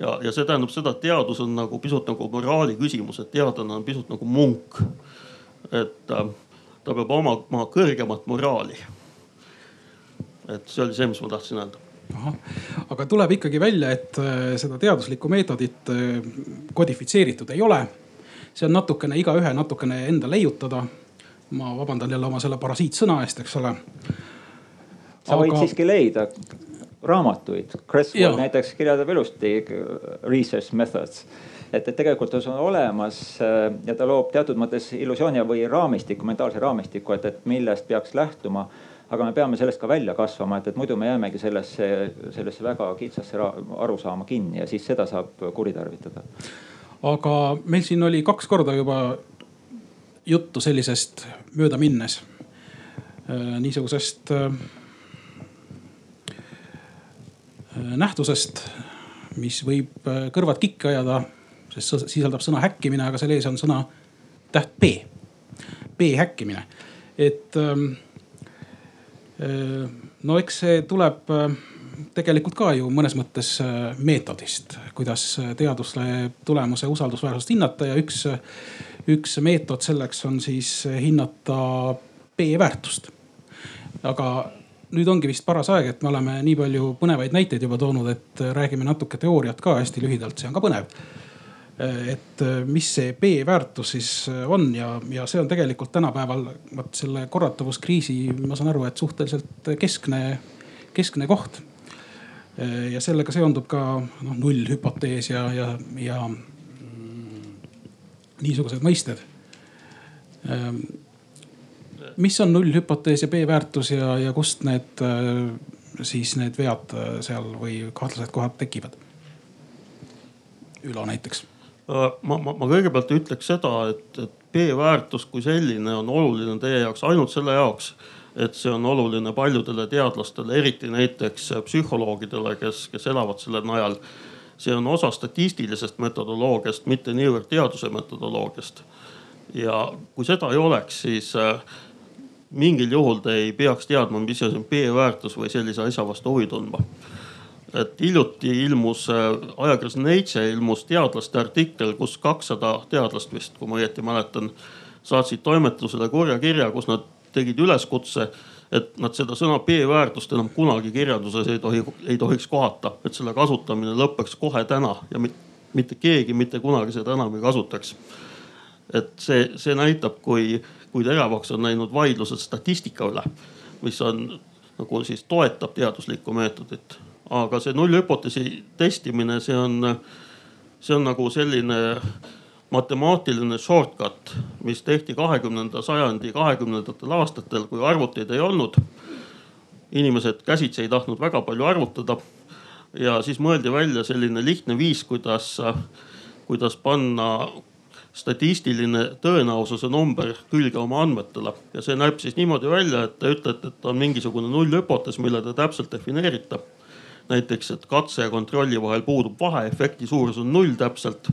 ja, ja see tähendab seda, et teadus on nagu pisut nagu moraali küsimus, et teadlane on pisut nagu munk. et äh, ta peab omama kõrgemat moraali. et see oli see, mis ma tahtsin öelda aga tuleb ikkagi välja, et äh, seda teaduslikku meetodit äh, kodifitseeritud ei ole. see on natukene igaühe natukene enda leiutada. ma vabandan jälle oma selle parasiitsõna eest, eks ole. sa võid aga... siiski leida raamatuid, Cresswell näiteks kirjeldab ilusti äh, research methods et, et tegelikult see on olemas ja ta loob teatud mõttes illusiooni või raamistiku, mentaalse raamistiku, et, et millest peaks lähtuma aga me peame sellest ka välja kasvama, et, et muidu me jäämegi sellesse, sellesse väga kitsasse arusaama kinni ja siis seda saab kuritarvitada. aga meil siin oli kaks korda juba juttu sellisest möödaminnes, äh, niisugusest äh, nähtusest, mis võib äh, kõrvad kikki ajada, sest sisaldab sõna häkkimine, aga selle ees on sõna täht B, B häkkimine. et ähm, Äh, no eks see tuleb äh, tegelikult ka ju mõnes mõttes äh, meetodist, kuidas teaduse tulemuse usaldusväärsust hinnata ja üks, üks meetod selleks on siis hinnata B-väärtust. aga nüüd ongi vist paras aeg, et me oleme nii palju põnevaid näiteid juba toonud, et räägime natuke teooriat ka hästi lühidalt, see on ka põnev et äh, mis see B-väärtus siis äh, on ja, ja see on tegelikult tänapäeval vot selle korratavuskriisi, ma saan aru, et suhteliselt keskne, keskne koht. Äh, ja sellega seondub ka noh nullhüpotees ja, ja, ja niisugused mõisted. mis on nullhüpotees ja B-väärtus ja, ja kust need siis need vead seal või kahtlased kohad tekivad? Ülo näiteks Äh, ma, ma, ma kõigepealt ütleks seda, et, et B-väärtus kui selline on oluline teie jaoks ainult selle jaoks, et see on oluline paljudele teadlastele, eriti näiteks psühholoogidele, kes, kes elavad selle najal. see on osa statistilisest metodoloogiast, mitte niivõrd teaduse metodoloogiast. ja kui seda ei oleks, siis äh, mingil juhul te ei peaks teadma, mis asi on B-väärtus või sellise asja vastu huvi tundma et hiljuti ilmus äh, ajakirjas Nature ilmus teadlaste artikkel, kus kakssada teadlast vist, kui ma õieti mäletan, saatsid toimetusele kurja kirja, kus nad tegid üleskutse, et nad seda sõna B-väärtust enam kunagi kirjanduses ei tohi, ei tohiks kohata, et selle kasutamine lõpeks kohe täna ja mitte keegi mitte kunagi seda enam ei kasutaks. et see, see näitab, kui, kui teravaks on läinud vaidlused statistika üle, mis on nagu siis toetab teaduslikku meetodit aga see nullhüpoteesi testimine, see on, see on nagu selline matemaatiline shortcut, mis tehti kahekümnenda sajandi kahekümnendatel aastatel, kui arvuteid ei olnud. inimesed käsitsi ei tahtnud väga palju arvutada. Ja siis mõeldi välja selline lihtne viis, kuidas, kuidas panna statistiline tõenäosuse number külge oma andmetele. Ja see näeb siis niimoodi välja, et te ütlete, et on mingisugune nullhüpotees, mille te täpselt defineerite näiteks, et katse ja kontrolli vahel puudub vahe, efekti suurus on null täpselt.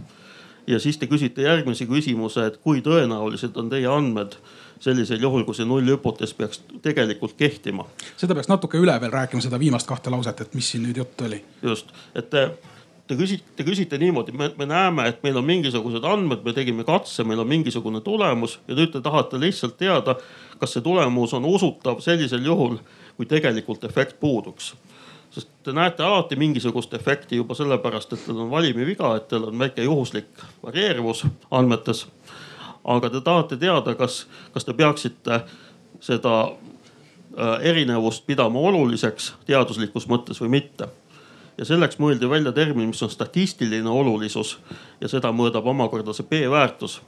ja siis te küsite järgmise küsimuse, et kui tõenäolised on teie andmed sellisel juhul, kui see nullhüpotees peaks tegelikult kehtima. seda peaks natuke üle veel rääkima, seda viimast kahte lauset, et mis siin nüüd juttu oli. just, et te, te küsite, te küsite niimoodi, me, me näeme, et meil on mingisugused andmed, me tegime katse, meil on mingisugune tulemus ja nüüd te tahate lihtsalt teada, kas see tulemus on usutav sellisel juhul, kui tegelikult efekt puuduks sest te näete alati mingisugust efekti juba sellepärast, et teil on valimiviga, et teil on väike juhuslik varieeruvus andmetes. aga te tahate teada, kas, kas te peaksite seda äh, erinevust pidama oluliseks teaduslikus mõttes või mitte. ja selleks mõeldi välja termin, mis on statistiline olulisus ja seda mõõdab omakorda see p-väärtus.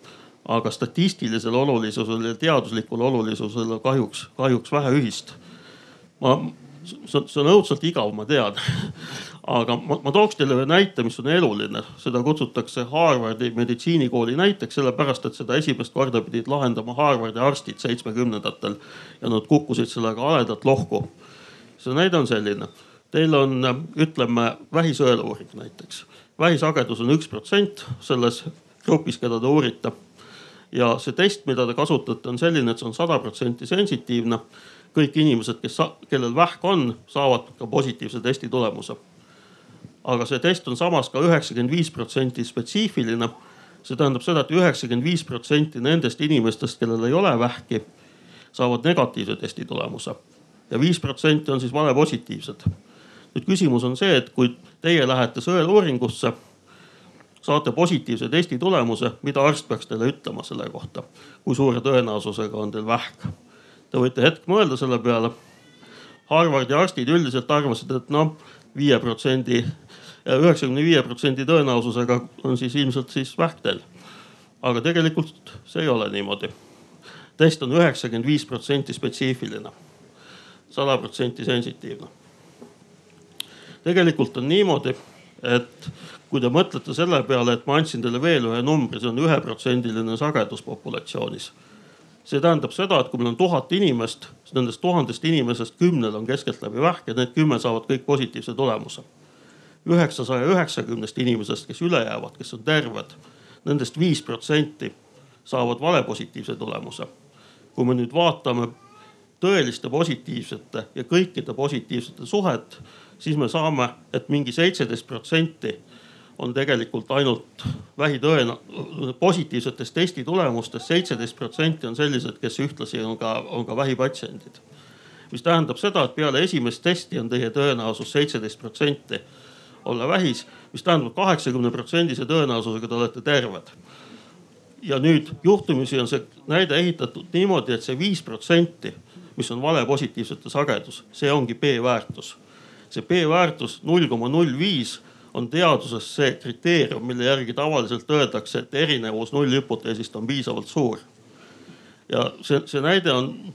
aga statistilisel olulisusel ja teaduslikul olulisusel kahjuks, kahjuks vähe ühist. ma see on, õudselt igav, ma tean. Aga ma, ma tooks teile ühe näite, mis on eluline, seda kutsutakse Harvardi meditsiinikooli näiteks, sellepärast et seda esimest korda pidid lahendama Harvardi arstid seitsmekümnendatel ja nad kukkusid sellega haledalt lohku. see näide on selline, teil on, ütleme vähisõeluuring näiteks, vähisagedus on üks protsent selles grupis, keda te uurite. Ja see test, mida te kasutate, on selline, et see on sada protsenti sensitiivne kõik inimesed, kes, kellel vähk on, saavad ka positiivse testi tulemuse. aga see test on samas ka üheksakümmend viis protsenti spetsiifiline. see tähendab seda et, et üheksakümmend viis protsenti nendest inimestest, kellel ei ole vähki, saavad negatiivse testi tulemuse ja viis protsenti on siis valepositiivsed. nüüd küsimus on see, et kui teie lähete sõeluuringusse, saate positiivse testi tulemuse, mida arst peaks teile ütlema selle kohta, kui suure tõenäosusega on teil vähk Te võite hetk mõelda selle peale. Harvardi arstid üldiselt arvasid, et noh, viie protsendi, üheksakümne viie protsendi tõenäosusega on siis ilmselt siis vähk teil. aga tegelikult see ei ole niimoodi. test on üheksakümmend viis protsenti spetsiifiline, sada protsenti sensitiivne. tegelikult on niimoodi, et kui te mõtlete selle peale, et ma andsin teile veel ühe numbri, see on üheprotsendiline sagedus populatsioonis see tähendab seda, et kui meil on tuhat inimest, siis nendest tuhandest inimesest kümnel on keskeltläbi vähk ja need kümme saavad kõik positiivse tulemuse. üheksasaja üheksakümnest inimesest, kes üle jäävad, kes on terved, nendest viis protsenti saavad valepositiivse tulemuse. kui me nüüd vaatame tõeliste positiivsete ja kõikide positiivsete suhet, siis me saame, et mingi seitseteist protsenti on tegelikult ainult vähitõena-, positiivsetest testi tulemustest seitseteist protsenti on sellised, kes ühtlasi on ka, on ka vähipatsiendid. mis tähendab seda, et peale esimest testi on teie tõenäosus seitseteist protsenti olla vähis, mis tähendab kaheksakümne protsendise tõenäosusega te olete terved. ja nüüd juhtumisi on see näide ehitatud niimoodi, et see viis protsenti, mis on vale positiivsete sagedus, see ongi p-väärtus. see p-väärtus null koma null viis on teaduses see kriteerium, mille järgi tavaliselt öeldakse, et erinevus nullhüpoteesist on piisavalt suur. ja see, see näide on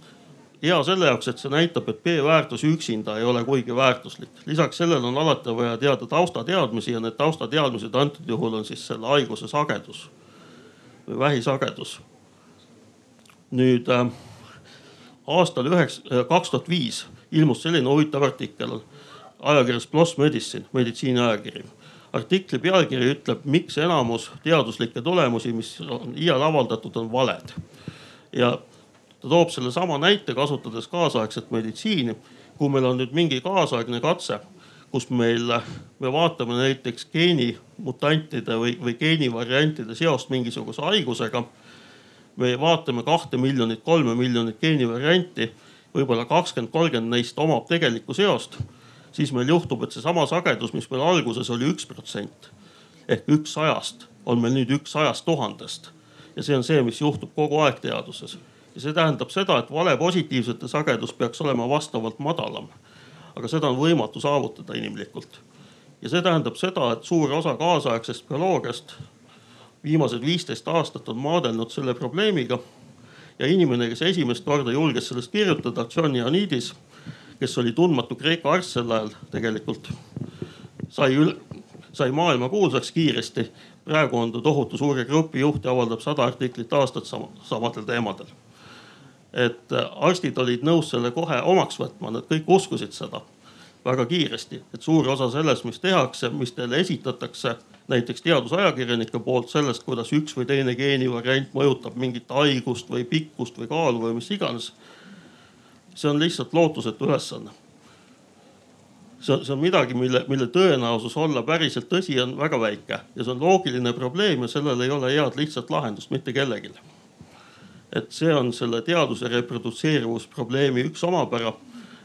hea selle jaoks, et see näitab, et p-väärtus üksinda ei ole kuigi väärtuslik. lisaks sellele on alati vaja teada taustateadmisi ja need taustateadmised antud juhul on siis selle haiguse sagedus või vähisagedus. nüüd äh, aastal üheksa, äh, kaks tuhat viis ilmus selline huvitav artikkel ajakirjas PLOS Medicine, meditsiiniajakiri. artikli pealkiri ütleb, miks enamus teaduslikke tulemusi, mis on iial avaldatud, on valed. ja ta toob sellesama näite, kasutades kaasaegset meditsiini. kui meil on nüüd mingi kaasaegne katse, kus meil, me vaatame näiteks geenimutantide või, või geenivariantide seost mingisuguse haigusega. me vaatame kahte miljonit, kolme miljonit geenivarianti, võib-olla kakskümmend, kolmkümmend neist omab tegelikku seost siis meil juhtub, et seesama sagedus, mis meil alguses oli üks protsent ehk üks sajast, on meil nüüd üks sajast tuhandest. ja see on see, mis juhtub kogu aeg teaduses. ja see tähendab seda, et vale positiivsete sagedus peaks olema vastavalt madalam. aga seda on võimatu saavutada inimlikult. ja see tähendab seda, et suur osa kaasaegsest bioloogiast viimased viisteist aastat on maadelnud selle probleemiga. ja inimene, kes esimest korda julges sellest kirjutada, John Ioannidis kes oli tundmatu Kreeka arst sel ajal tegelikult, sai üle, sai maailmakuulsaks kiiresti. praegu on ta tohutu suure grupi juht ja avaldab sada artiklit aastas sama, samadel teemadel. et äh, arstid olid nõus selle kohe omaks võtma, nad kõik uskusid seda väga kiiresti, et suur osa sellest, mis tehakse, mis teile esitatakse näiteks teadusajakirjanike poolt sellest, kuidas üks või teine geenivariant mõjutab mingit haigust või pikkust või kaalu või mis iganes see on lihtsalt lootusetu ülesanne. see on, see on midagi, mille, mille tõenäosus olla päriselt tõsi on väga väike ja see on loogiline probleem ja sellel ei ole head lihtsat lahendust mitte kellelgi. et see on selle teaduse reprodutseeruvusprobleemi üks omapära.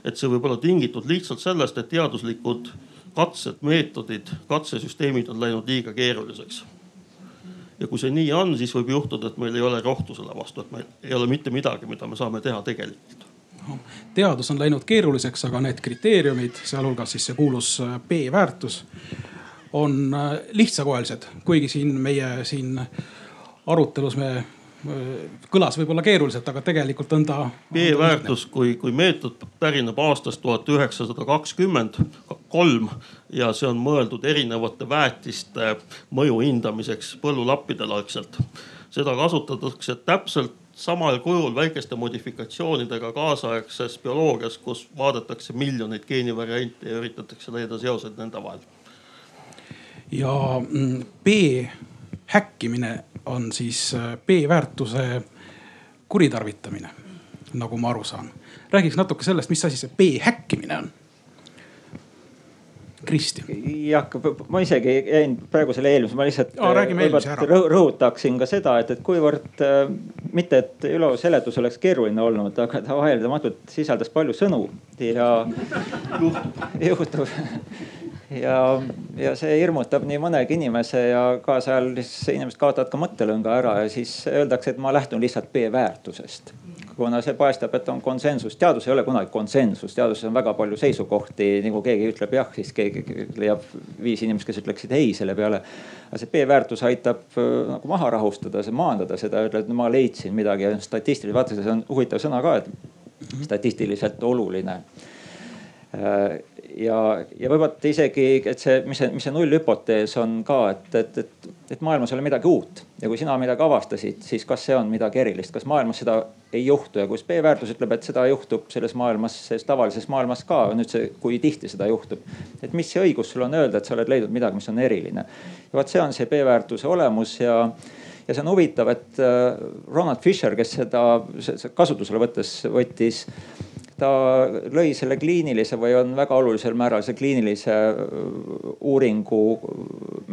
et see võib olla tingitud lihtsalt sellest, et teaduslikud katsed, meetodid, katsesüsteemid on läinud liiga keeruliseks. ja kui see nii on, siis võib juhtuda, et meil ei ole rohtu selle vastu, et meil ei ole mitte midagi, mida me saame teha tegelikult teadus on läinud keeruliseks, aga need kriteeriumid, sealhulgas siis see kuulus B-väärtus on äh, lihtsakoelised, kuigi siin meie siin arutelus me äh, kõlas võib-olla keeruliselt, aga tegelikult on ta. B-väärtus kui, kui meetod pärineb aastast tuhat üheksasada kakskümmend kolm ja see on mõeldud erinevate väetiste mõju hindamiseks põllulappidel algselt. seda kasutatakse täpselt samal kujul väikeste modifikatsioonidega kaasaegses bioloogias, kus vaadatakse miljoneid geenivariante ja üritatakse leida seosed nende vahel. ja mm, B häkkimine on siis äh, B-väärtuse kuritarvitamine, nagu ma aru saan. räägiks natuke sellest, mis asi see B häkkimine on Kristjan. jah, ma isegi jäin praegu selle eelmise, ma lihtsalt oh, rõhutaksin ka seda, et, et kuivõrd äh, mitte, et Ülo seletus oleks keeruline olnud, aga ta vaieldamatult sisaldas palju sõnu ja juhtub ja, ja see hirmutab nii mõnegi inimese ja kaasajal inimesed kaotavad ka mõttelõnga ära ja siis öeldakse, et ma lähtun lihtsalt B-väärtusest kuna see paistab, et on konsensus, teadus ei ole kunagi konsensus, teaduses on väga palju seisukohti, nagu keegi ütleb jah, siis keegi leiab viis inimest, kes ütleksid ei selle peale. aga see B-väärtus aitab äh, nagu maha rahustada, maandada seda, ütled, ma leidsin midagi. Statistiliselt, vaata see on huvitav sõna ka, et statistiliselt oluline. Äh, ja, ja võib-olla isegi, et see, mis see, mis see nullhüpotees on ka, et, et, et, et maailmas ei ole midagi uut. ja kui sina midagi avastasid, siis kas see on midagi erilist, kas maailmas seda ei juhtu ja kui B-väärtus ütleb, et seda juhtub selles maailmas, selles tavalises maailmas ka, nüüd see, kui tihti seda juhtub. et mis see õigus sul on öelda, et sa oled leidnud midagi, mis on eriline. ja vot see on see B-väärtuse olemus ja ja see on huvitav, et äh, Ronald Fisher, kes seda kasutusele võttes võttis ta lõi selle kliinilise või on väga olulisel määral see kliinilise äh, uuringu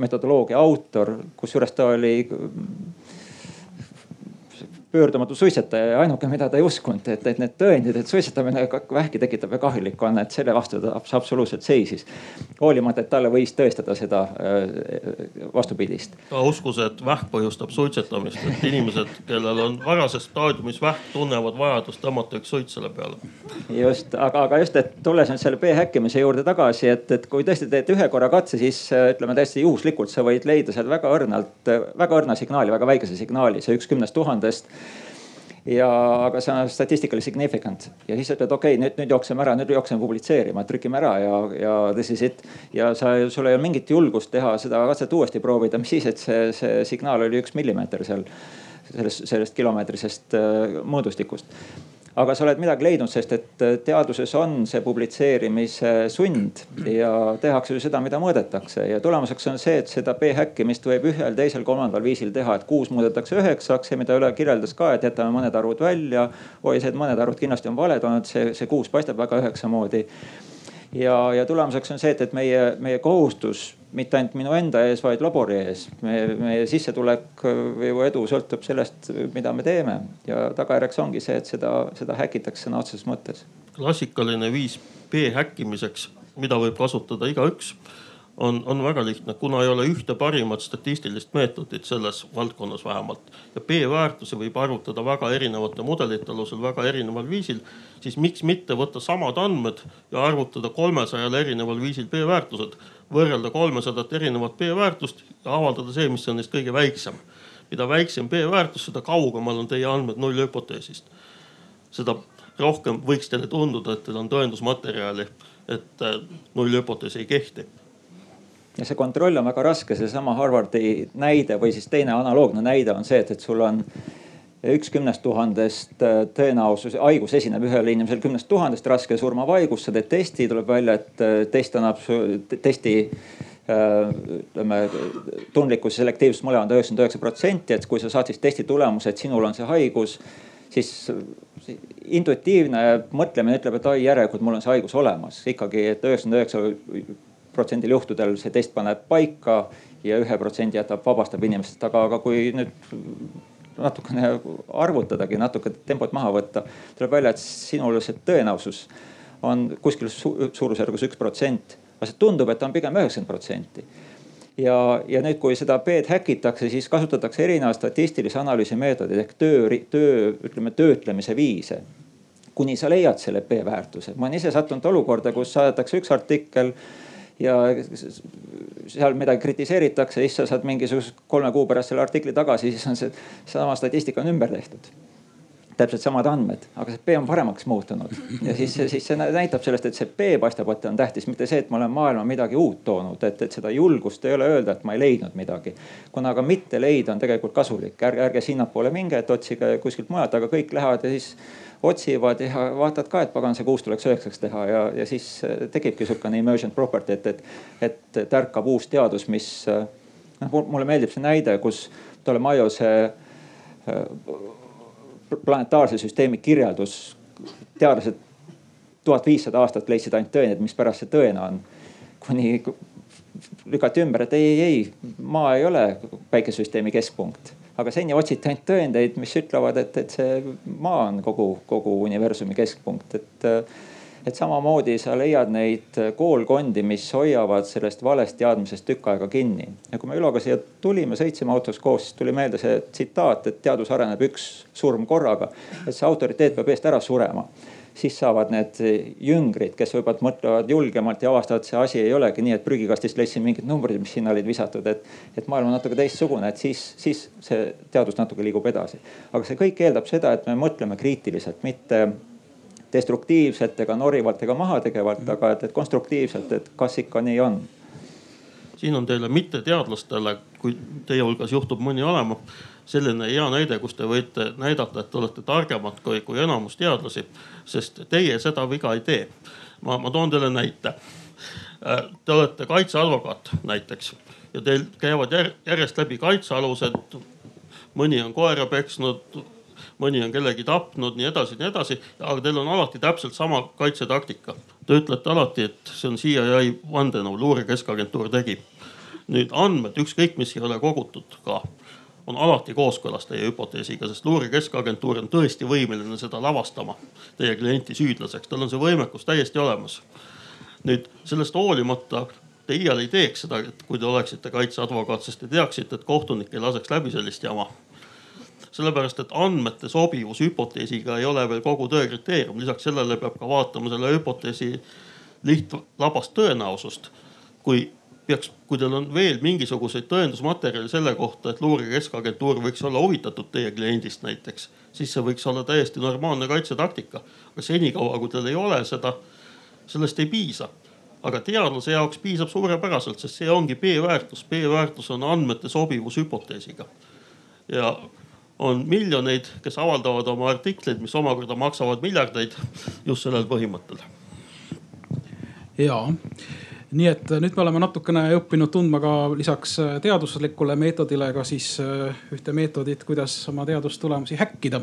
metodoloogia autor, kusjuures ta oli pöördumatu suitsetaja ja ainuke, mida ta ei uskunud, et, et need tõendid, et suitsetamine vähki tekitab ja kahjulik on, et selle vastu ta absoluutselt seisis. hoolimata, et talle võis tõestada seda äh, vastupidist. ta uskus, et vähk põhjustab suitsetamist, et inimesed, kellel on varases staadiumis vähk, tunnevad vajadust tõmmata üks suits selle peale. just, aga, aga just, et tulles nüüd selle B-häkkimise juurde tagasi, et, et kui tõesti teed ühe korra katse, siis äh, ütleme täiesti juhuslikult sa võid leida seal väga õrnalt, väga õrna signaali, väga väikese signaali, see üks kümnest tuhandest ja, aga see on statistically significant ja siis ütled, okei okay,, nüüd, nüüd jookseme ära, nüüd jookseme publitseerima, trükime ära ja, ja this is it. ja sa, sul ei ole mingit julgust teha seda katset uuesti proovida, mis siis, et see, see signaal oli üks millimeeter seal sellest, sellest kilomeetrisest äh, mõõdustikust aga sa oled midagi leidnud, sest et äh, teaduses on see publitseerimise sund ja tehakse ju seda, mida mõõdetakse. Ja tulemuseks on see, et seda B-häkkimist võib ühel, teisel, kolmandal viisil teha, et kuus muudetakse üheksaks ja mida Üle kirjeldas ka, et jätame mõned arvud välja. oi, see mõned arvud kindlasti on valed olnud, see, see kuus paistab väga üheksa moodi ja, ja tulemuseks on see, et, et meie, meie kohustus mitte ainult minu enda ees, vaid labori ees. meie, meie sissetulek või edu sõltub sellest, mida me teeme ja tagajärjeks ongi see, et seda, seda häkitakse sõna otseses mõttes. klassikaline viis B häkkimiseks, mida võib kasutada igaüks on, on väga lihtne, kuna ei ole ühte parimat statistilist meetodit selles valdkonnas vähemalt ja B-väärtusi võib arvutada väga erinevate mudelite alusel väga erineval viisil, siis miks mitte võtta samad andmed ja arvutada kolmesajal erineval viisil B-väärtused, võrrelda kolmesadat erinevat B-väärtust ja avaldada see, mis on neist kõige väiksem. mida väiksem B-väärtus, seda kaugemal on teie andmed nullhüpoteesist. seda rohkem võiks teile tunduda, et teil on tõendusmaterjali, et nullhüpotees ei kehti ja see kontroll on väga raske, seesama Harvardi näide või siis teine analoogne näide on see, et, et sul on üks kümnest tuhandest äh, tõenäosus, haigus esineb ühel inimesel kümnest tuhandest, raske surmav haigus, sa teed testi, tuleb välja, et äh, test annab testi äh, ütleme tundlikkus ja selektiivsus mõlemad üheksakümmend üheksa protsenti, et kui sa saad siis testi tulemuse, et sinul on see haigus, siis intuitiivne mõtlemine ütleb, et oi järelikult mul on see haigus olemas. Ikkagi, et üheksakümmend üheksa protsendil juhtudel see test paneb paika ja ühe protsendi jätab, vabastab inimestest, aga, aga kui nüüd natukene arvutadagi, natuke tempot maha võtta, tuleb välja, et sinul see tõenäosus on kuskil su suurusjärgus üks protsent. aga see tundub, et on pigem üheksakümmend protsenti. ja, ja nüüd, kui seda B-d häkitakse, siis kasutatakse erinevaid statistilise analüüsi meetodeid ehk töö, töö, ütleme töötlemise viise kuni sa leiad selle B väärtuse. ma olen ise sattunud olukorda, kus saadetakse üks artikkel ja seal midagi kritiseeritakse, siis sa saad mingisuguse kolme kuu pärast selle artikli tagasi, siis on see sama statistika on ümber tehtud. Täpselt samad andmed, aga see P on paremaks muutunud. Ja siis, siis see näitab sellest, et see P paistab, et on tähtis, mitte see, et ma olen maailma midagi uut toonud, et, et seda julgust ei ole öelda, et ma ei leidnud midagi. kuna ka mitte leida on tegelikult kasulik, ärge, ärge sinnapoole minge, et otsige kuskilt mujalt, aga kõik lähevad ja siis otsivad ja vaatad ka, et pagan, see kuus tuleks üheksaks teha ja, ja siis äh, tekibki sihukene emergent property, et, et, et tärkab uus teadus, mis äh, noh, mulle meeldib see näide, kus Ptolemaiose äh, planetaarse süsteemi kirjeldus. teadlased tuhat viissada aastat leidsid ainult tõendeid, mispärast see tõene on. kuni lükati ümber, et ei, ei, ei, maa ei ole päikesesüsteemi keskpunkt aga seni otsiti ainult tõendeid, mis ütlevad, et, et see maa on kogu, kogu universumi keskpunkt, et. et samamoodi sa leiad neid koolkondi, mis hoiavad sellest valest teadmisest tükk aega kinni. ja kui me Üloga siia tulime, sõitsime autos koos, siis tuli meelde see tsitaat, et teadus areneb üks surm korraga. et see autoriteet peab eest ära surema siis saavad need jüngrid, kes võib-olla mõtlevad julgemalt ja avastavad, et see asi ei olegi nii, et prügikastist leidsin mingid numbrid, mis sinna olid visatud, et, et maailm on natuke teistsugune, et siis, siis see teadus natuke liigub edasi. aga see kõik eeldab seda, et me mõtleme kriitiliselt, mitte destruktiivselt ega norivalt ega mahategevalt, aga et, et konstruktiivselt, et kas ikka nii on siin on teile mitteteadlastele, kui teie hulgas juhtub mõni olema, selline hea näide, kus te võite näidata, et te olete targemad kui, kui enamus teadlasi, sest teie seda viga ei tee. ma, ma toon teile näite. Äh, te olete kaitseadvokaat näiteks ja teil käivad järjest läbi kaitsealused. mõni on koera peksnud, mõni on kellegi tapnud, nii edasi, nii edasi, aga teil on alati täpselt sama kaitsetaktika. Te ütlete alati, et see on CIA vandenõu, luure keskagentuur tegi. nüüd andmed, ükskõik mis ei ole kogutud ka on alati kooskõlas teie hüpoteesiga, sest luure keskagentuur on tõesti võimeline seda lavastama, teie klienti süüdlaseks, tal on see võimekus täiesti olemas. nüüd sellest hoolimata te iial ei teeks seda, et kui te oleksite kaitseadvokaat, sest te teaksite, et kohtunik ei laseks läbi sellist jama. sellepärast, et andmete sobivus hüpoteesiga ei ole veel kogu tõe kriteerium, lisaks sellele peab ka vaatama selle hüpoteesi lihtlabast tõenäosust. kui peaks, kui teil on veel mingisuguseid tõendusmaterjale selle kohta, et luure keskagentuur võiks olla huvitatud teie kliendist näiteks, siis see võiks olla täiesti normaalne kaitsetaktika. aga senikaua, kui teil ei ole seda, sellest ei piisa. aga teadlase jaoks piisab suurepäraselt, sest see ongi B-väärtus. B-väärtus on andmete sobivus hüpoteesiga. ja on miljoneid, kes avaldavad oma artikleid, mis omakorda maksavad miljardeid just sellel põhimõttel. ja nii et äh, nüüd me oleme natukene õppinud tundma ka lisaks äh, teaduslikule meetodile ka siis äh, ühte meetodit, kuidas oma teadustulemusi häkkida.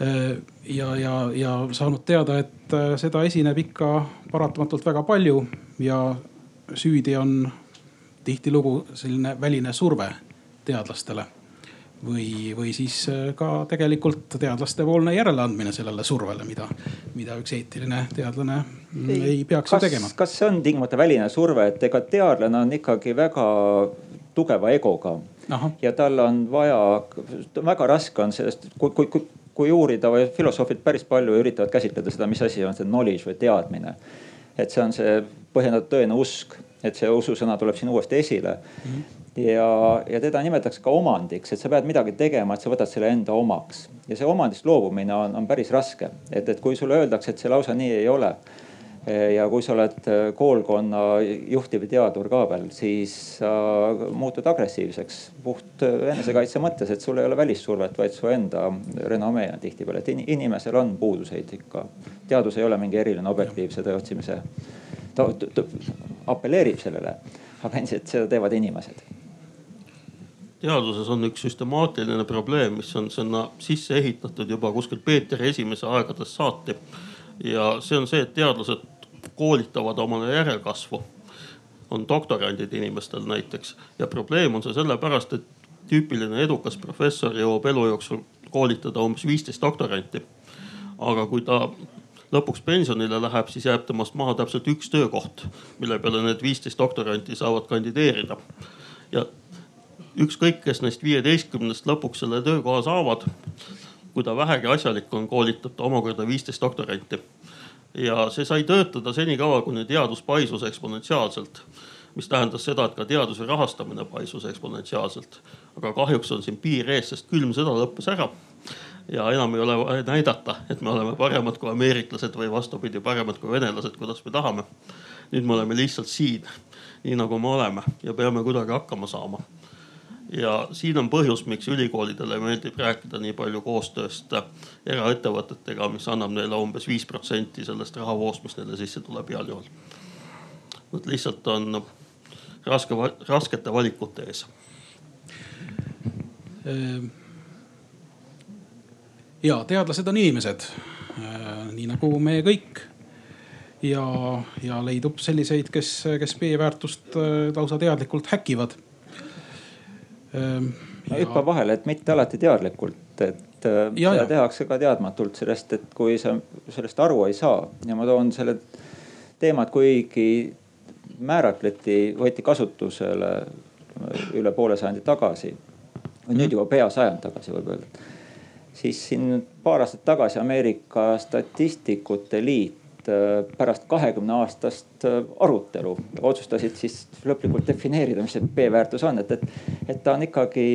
ja, ja, ja saanud teada, et seda esineb ikka paratamatult väga palju ja süüdi on tihtilugu selline väline surve teadlastele või, või siis äh, ka tegelikult teadlaste poolne järeleandmine sellele survele, mida, mida üks eetiline teadlane ei, ei peaks kas, tegema. kas see on tingimata väline surve, et ega teadlane on ikkagi väga tugeva egoga Aha. ja tal on vaja, väga raske on sellest, kui, kui, kui, kui uurida või filosoofid päris palju üritavad käsitleda seda, mis asi on see knowledge või teadmine. et see on see põhjendatud tõene usk, et see ususõna tuleb siin uuesti esile mm. -hmm ja, ja teda nimetatakse ka omandiks, et sa pead midagi tegema, et sa võtad selle enda omaks. ja see omandist loobumine on, on päris raske, et, et kui sulle öeldakse, et see lausa nii ei ole. ja kui sa oled koolkonna juhtiv teadur ka veel, siis sa muutud agressiivseks puht enesekaitse mõttes, et sul ei ole välissurvet, vaid su enda renomee on tihtipeale, et inimesel on puuduseid ikka. teadus ei ole mingi eriline objektiivse tõe otsimise. Ta, ta, apelleerib sellele, aga endiselt seda teevad inimesed teaduses on üks süstemaatiline probleem, mis on sinna sisse ehitatud juba kuskil Peeter Esimese aegadest saati. ja see on see, et teadlased koolitavad omale järelkasvu. on doktorandid inimestel näiteks ja probleem on see sellepärast, et tüüpiline edukas professor jõuab elu jooksul koolitada umbes viisteist doktoranti. aga kui ta lõpuks pensionile läheb, siis jääb temast maha täpselt üks töökoht, mille peale need viisteist doktoranti saavad kandideerida. ja ükskõik, kes neist viieteistkümnest lõpuks selle töökoha saavad, kui ta vähegi asjalik on, koolitab ta omakorda viisteist doktoranti. ja see sai töötada senikaua, kuni teadus paisus eksponentsiaalselt mis tähendas seda, et ka teaduse rahastamine paisus eksponentsiaalselt. aga kahjuks on siin piir ees, sest külm sõda lõppes ära ja enam ei ole vaja näidata, et me oleme paremad kui ameeriklased või vastupidi, paremad kui venelased, kuidas me tahame. nüüd me oleme lihtsalt siin, nii nagu me oleme ja peame kuidagi hakkama saama. ja siin on põhjus, miks ülikoolidele meeldib rääkida nii palju koostööst eraettevõtetega, mis annab neile umbes viis protsenti sellest rahavoost, mis neile sisse tuleb heal juhul. Nad lihtsalt on raske, raskete valikute ees ehm ja teadlased on inimesed, äh, nii nagu me kõik. ja, ja leidub selliseid, kes, kes B-väärtust äh, lausa teadlikult häkivad. Ähm, ma hüppan vahele, et mitte alati teadlikult, et äh, ja, seda ja. tehakse ka teadmatult sellest, et kui sa sellest aru ei saa ja ma toon selle teemat, kuigi määratleti, võeti kasutusele üle poole sajandi tagasi. nüüd mhm. juba pea sajand tagasi võib öelda siis siin paar aastat tagasi Ameerika Statistikute Liit äh, pärast kahekümne aastast äh, arutelu otsustasid siis lõplikult defineerida, mis see B-väärtus on, et, et, et ta on ikkagi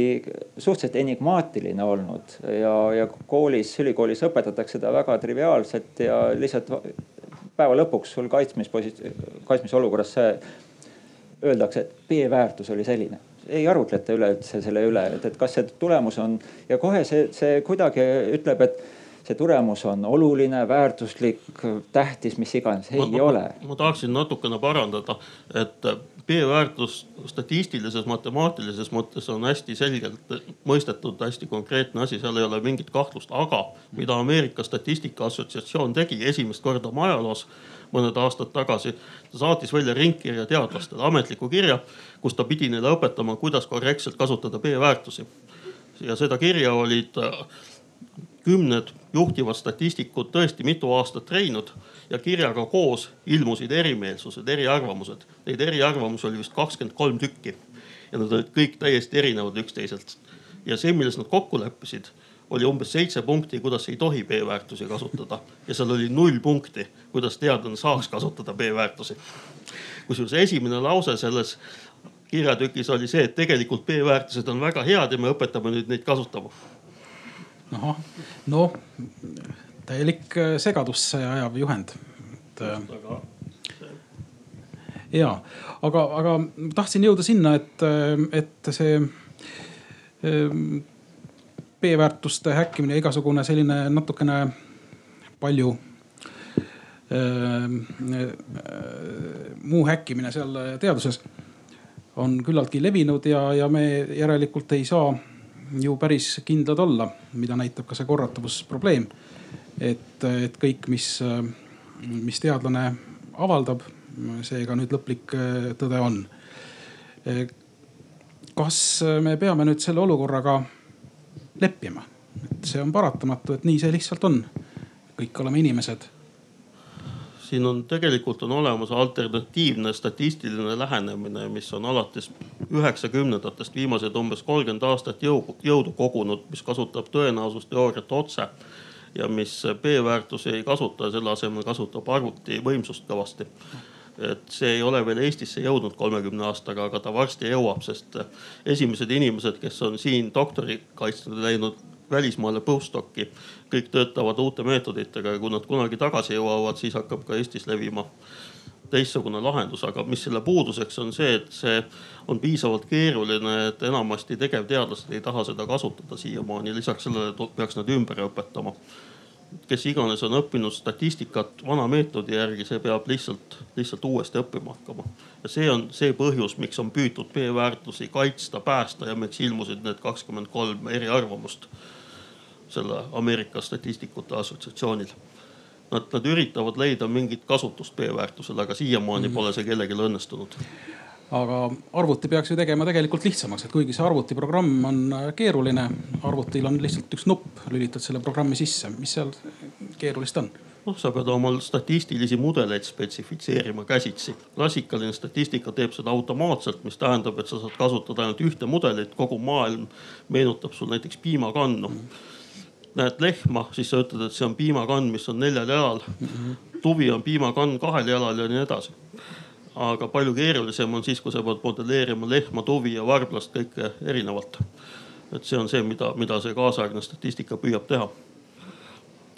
suhteliselt enigmaatiline olnud ja, ja koolis, ülikoolis õpetatakse seda väga triviaalselt ja lihtsalt päeva lõpuks sul kaitsmisposi-, kaitsmisolukorras see öeldakse, et B-väärtus oli selline ei arutleta üleüldse selle üle, et, et kas see tulemus on ja kohe see, see kuidagi ütleb, et see tulemus on oluline, väärtuslik, tähtis, mis iganes, ei ma, ole. ma tahaksin natukene parandada, et B-väärtus statistilises, matemaatilises mõttes on hästi selgelt mõistetud, hästi konkreetne asi, seal ei ole mingit kahtlust, aga mida Ameerika Statistika Assotsiatsioon tegi esimest korda oma ajaloos mõned aastad tagasi. ta saatis välja ringkirja teadlastele, ametliku kirja, kus ta pidi neile õpetama, kuidas korrektselt kasutada B-väärtusi. ja seda kirja olid äh, kümned juhtivad statistikud tõesti mitu aastat treeninud ja kirjaga koos ilmusid erimeelsused, eriarvamused. Neid eriarvamusi oli vist kakskümmend kolm tükki ja nad olid kõik täiesti erinevad üksteiselt. ja see, milles nad kokku leppisid oli umbes seitse punkti, kuidas ei tohi B-väärtusi kasutada ja seal oli null punkti, kuidas teadlane saaks kasutada B-väärtusi. kusjuures esimene lause selles kirjatükis oli see, et tegelikult B-väärtused on väga head ja me õpetame nüüd neid kasutama. ahah, noh täielik äh, segadusse ajav juhend, et äh, ja, aga, aga tahtsin jõuda sinna, et, äh, et see B-väärtuste häkkimine, igasugune selline natukene palju äh, muu häkkimine seal teaduses on küllaltki levinud ja, ja me järelikult ei saa ju päris kindlad olla, mida näitab ka see korratavusprobleem. et, et kõik, mis, mis teadlane avaldab, see ka nüüd lõplik tõde on. kas me peame nüüd selle olukorraga leppima. et see on paratamatu, et nii see lihtsalt on. kõik oleme inimesed. siin on tegelikult on olemas alternatiivne statistiline lähenemine, mis on alates üheksakümnendatest viimased umbes kolmkümmend aastat jõu, jõudu kogunud, mis kasutab tõenäosusteooriat otse ja mis B-väärtusi ei kasuta, selle asemel kasutab arvuti võimsust kõvasti et see ei ole veel Eestisse jõudnud kolmekümne aastaga, aga ta varsti jõuab, sest esimesed inimesed, kes on siin doktorikaitsele läinud välismaale postdoc'i, kõik töötavad uute meetoditega ja kui nad kunagi tagasi jõuavad, siis hakkab ka Eestis levima teistsugune lahendus, aga mis selle puuduseks on see, et see on piisavalt keeruline, et enamasti tegevteadlased ei taha seda kasutada siiamaani. lisaks sellele peaks nad ümber õpetama kes iganes on õppinud statistikat vana meetodi järgi, see peab lihtsalt, lihtsalt uuesti õppima hakkama. ja see on see põhjus, miks on püütud B-väärtusi kaitsta, päästa ja miks ilmusid need kakskümmend kolm eriarvamust selle Ameerika Statistikute Assotsiatsioonil. Nad, nad üritavad leida mingit kasutust B-väärtusele, aga siiamaani mm -hmm. pole see kellelgi õnnestunud aga arvuti peaks ju tegema tegelikult lihtsamaks, et kuigi see arvutiprogramm on äh, keeruline, arvutil on lihtsalt üks nupp, lülitad selle programmi sisse, mis seal keerulist on? noh, sa pead oma statistilisi mudeleid spetsifitseerima käsitsi. klassikaline statistika teeb seda automaatselt, mis tähendab, et sa saad kasutada ainult ühte mudelit, kogu maailm meenutab sul näiteks piimakannu mm. -hmm näed lehma, siis sa ütled, et see on piimakann, mis on neljal jalal mm. -hmm. tuvi on piimakann kahel jalal ja nii edasi aga palju keerulisem on siis, kui sa pead modelleerima lehma, tuvi ja varblast kõike erinevalt. et see on see, mida, mida see kaasaegne statistika püüab teha.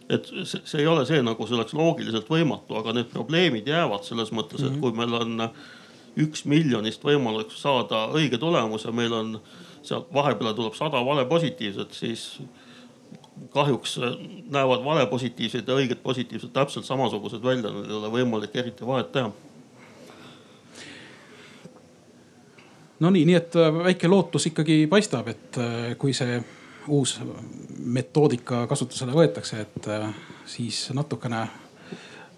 et see, see ei ole see, nagu see oleks loogiliselt võimatu, aga need probleemid jäävad selles mõttes, et mhm. kui meil on üks miljonist võimalik saada õige tulemus ja meil on sealt vahepeale tuleb sada valepositiivset, siis kahjuks näevad valepositiivsed ja õiged positiivsed täpselt samasugused välja, neil ei ole võimalik eriti vahet teha no nii, et äh, väike lootus ikkagi paistab, et äh, kui see uus metoodika kasutusele võetakse, et äh, siis natukene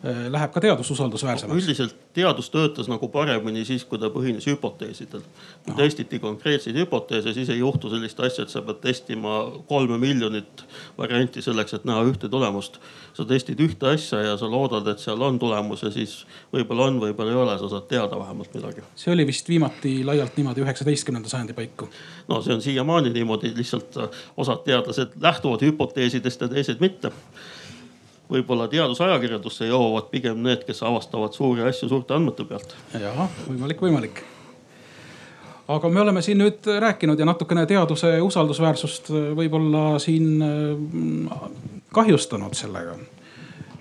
läheb ka teadus usaldusväärsemaks. üldiselt teadus töötas nagu paremini siis, kui ta põhines hüpoteesidel. kui Aha. testiti konkreetseid hüpoteese, siis ei juhtu sellist asja, et sa pead testima kolme miljonit varianti selleks, et näha ühte tulemust. sa testid ühte asja ja sa loodad, et seal on tulemus ja siis võib-olla on, võib-olla ei ole, sa saad teada vähemalt midagi. see oli vist viimati laialt niimoodi üheksateistkümnenda sajandi paiku. no see on siiamaani niimoodi, lihtsalt osad teadlased lähtuvad hüpoteesidest ja teised mitte võib-olla teadusajakirjandusse jõuavad pigem need, kes avastavad suuri asju suurte andmete pealt. jah, võimalik, võimalik. aga me oleme siin nüüd rääkinud ja natukene teaduse usaldusväärsust võib-olla siin äh, kahjustanud sellega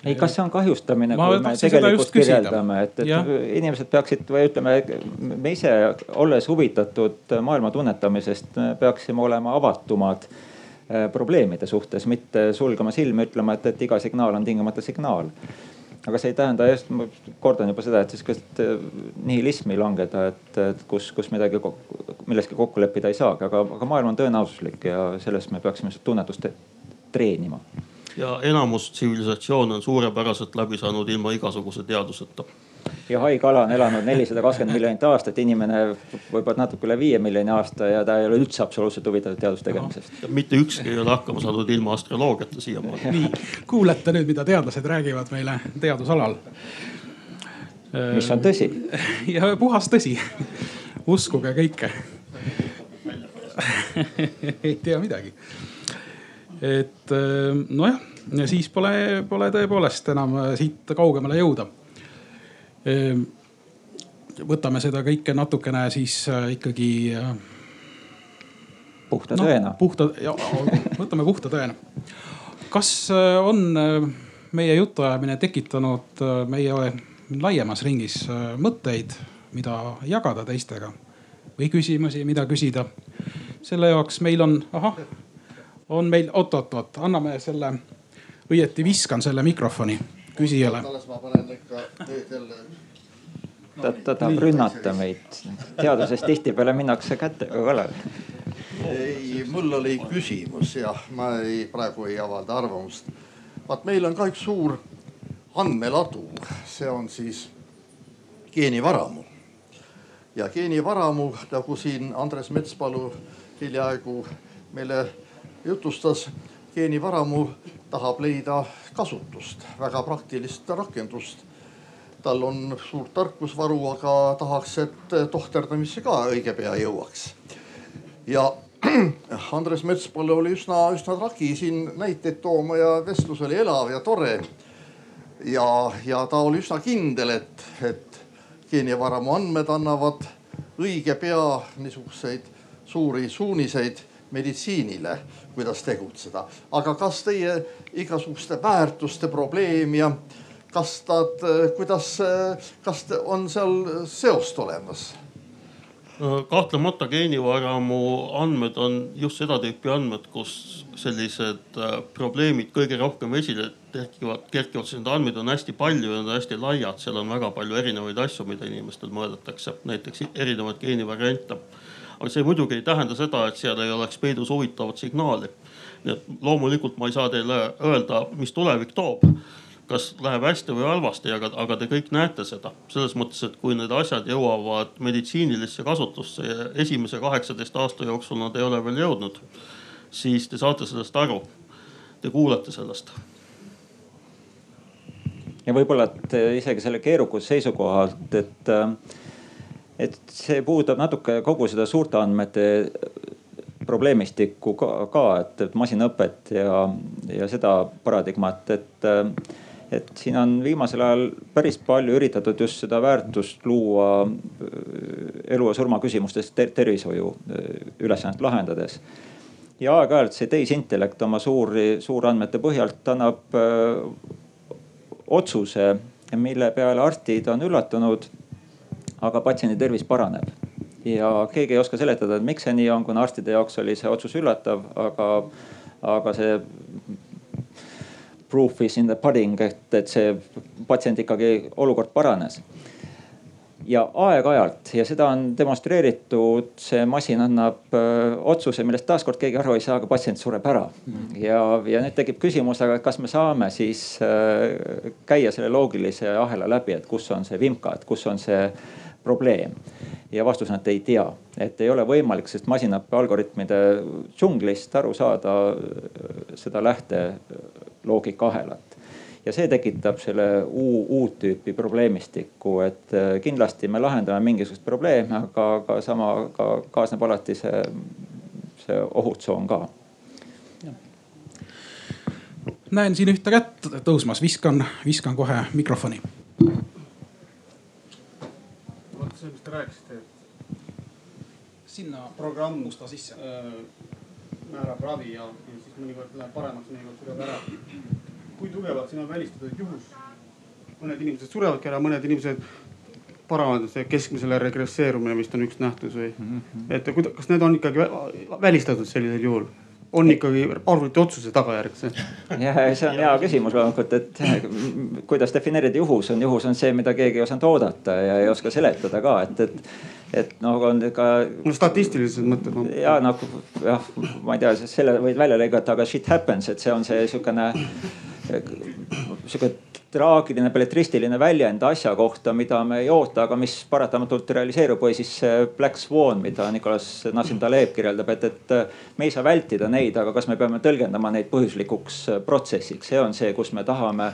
ei, kas see on kahjustamine, kui me tegelikult kirjeldame, et, et ja. inimesed peaksid või ütleme, me ise olles huvitatud maailma tunnetamisest, peaksime olema avatumad Äh, probleemide suhtes, mitte sulgema silmi, ütlema, et, et iga signaal on tingimata signaal. aga see ei tähenda just, ma kordan juba seda, et sihukest äh, nihilismi langeda, et, et kus, kus midagi, milleski kokku leppida ei saagi, aga, aga maailm on tõenäosuslik ja sellest me peaksime tunnetust treenima. ja enamus tsivilisatsioone on suurepäraselt läbi saanud ilma igasuguse teaduseta ja haige ala on elanud nelisada kakskümmend miljonit aastat, inimene võib-olla natuke üle viie miljoni aasta ja ta ei ole üldse absoluutselt huvitatud teaduse tegemisest no,. mitte ükski ei ole hakkama saanud ilma astroloogiata siiamaani. nii, kuulete nüüd, mida teadlased räägivad meile teadusalal. mis on tõsi. ja puhas tõsi, uskuge kõike ei tea midagi. et nojah, siis pole, pole tõepoolest enam siit kaugemale jõuda võtame seda kõike natukene siis äh, ikkagi. Äh, puhta no, tõena. puhta, võtame puhta tõena. kas äh, on meie jutuajamine tekitanud meie laiemas ringis mõtteid, mida jagada teistega või küsimusi, mida küsida? selle jaoks meil on, ahah, on meil oot-oot-oot, anname selle, õieti viskan selle mikrofoni küsijale. alles ma panen ikka jälle ta, ta tahab rünnata meid. teaduses tihtipeale minnakse kätega kallale. ei, mul oli küsimus jah, ma ei, praegu ei avalda arvamust. vaat meil on ka üks suur andmeladu, see on siis geenivaramu. ja geenivaramu, nagu siin Andres Metspalu hiljaaegu meile jutustas, geenivaramu tahab leida kasutust, väga praktilist rakendust. tal on suurt tarkusvaru, aga tahaks, et tohterdamisse ka õige pea jõuaks. ja Andres Metspalu oli üsna, üsna tragi siin näiteid tooma ja vestlus oli elav ja tore. ja, ja ta oli üsna kindel, et, et geenivaramu andmed annavad õige pea niisuguseid suuri suuniseid meditsiinile, kuidas tegutseda. aga kas teie igasuguste väärtuste probleem ja kas nad, kuidas, kas on seal seost olemas? kahtlemata geenivaramu andmed on just seda tüüpi andmed, kus sellised äh, probleemid kõige rohkem esile kerkivad, kerkivad, sest neid andmeid on hästi palju ja nad on hästi laiad, seal on väga palju erinevaid asju, mida inimestel mõõdetakse, näiteks erinevaid geenivariante. Aga see muidugi ei tähenda seda, et seal ei oleks peidus huvitavat signaali. nii et loomulikult ma ei saa teile öelda, mis tulevik toob kas läheb hästi või halvasti, aga, aga te kõik näete seda selles mõttes, et kui need asjad jõuavad meditsiinilisse kasutusse ja esimese kaheksateist aasta jooksul nad ei ole veel jõudnud, siis te saate sellest aru. Te kuulete sellest. ja võib-olla, et isegi selle keerukuse seisukohalt, et, et see puudutab natuke kogu seda suurte andmete probleemistikku ka, ka, et, et masinõpet ja, ja seda paradigmat, et et siin on viimasel ajal päris palju üritatud just seda väärtust luua äh, elu ja surma küsimustes ter tervishoiu äh, ülesannet lahendades. ja aeg-ajalt see tehisintellekt oma suuri, suurandmete põhjalt annab öö, äh, otsuse, mille peale arstid on üllatunud. Aga patsiendi tervis paraneb ja keegi ei oska seletada, et miks see nii on, kuna arstide jaoks oli see otsus üllatav, aga, aga see proof is in the pudding, et, et see patsient ikkagi olukord paranes. ja aeg-ajalt ja seda on demonstreeritud, see masin annab öö, otsuse, millest taaskord keegi aru ei saa, aga patsient sureb ära. ja, ja nüüd tekib küsimus, aga kas me saame siis öö, käia selle loogilise ahela läbi, et kus on see vimka, et kus on see probleem. Ja vastus on, et ei tea, et ei ole võimalik, sest masinaõppe algoritmide džunglist aru saada seda lähteloogika ahelat. ja see tekitab selle uu, uut tüüpi probleemistikku, et äh, kindlasti me lahendame mingisugust probleemi, aga, aga sama ka kaasneb alati see, see ohutsoon ka. Näen siin ühte kätt tõusmas, viskan, viskan kohe mikrofoni see, mis te rääkisite, et sinna programm musta sisse äh, määrab ravi ja, ja siis mõnikord läheb paremaks, mõnikord sureb ära. kui tugevalt siin on välistatud juhus? mõned inimesed surevadki ära, mõned inimesed paranevad, see keskmisele regresseerumine vist on üks nähtus või mm? -hmm. et kas need on ikkagi välistatud sellisel juhul? On ikkagi arvuti otsuse tagajärg see? jah, see on hea küsimus loomulikult, et kuidas defineerida juhus on, juhus on see, mida keegi ei osanud oodata ja ei oska seletada ka, et, et, et noh, on ka. no statistilises mõttes. ja noh, jah, ma ei tea, selle võid välja lõigata, aga shit happens, et see on see sihukene sihuke traagiline belletristiline väljend asja kohta, mida me ei oota, aga mis paratamatult realiseerub või siis Black Swan, mida Nicolas Nassim Taleb kirjeldab, et, et me ei saa vältida neid, aga kas me peame tõlgendama neid põhjuslikuks protsessiks, see on see, kus me tahame,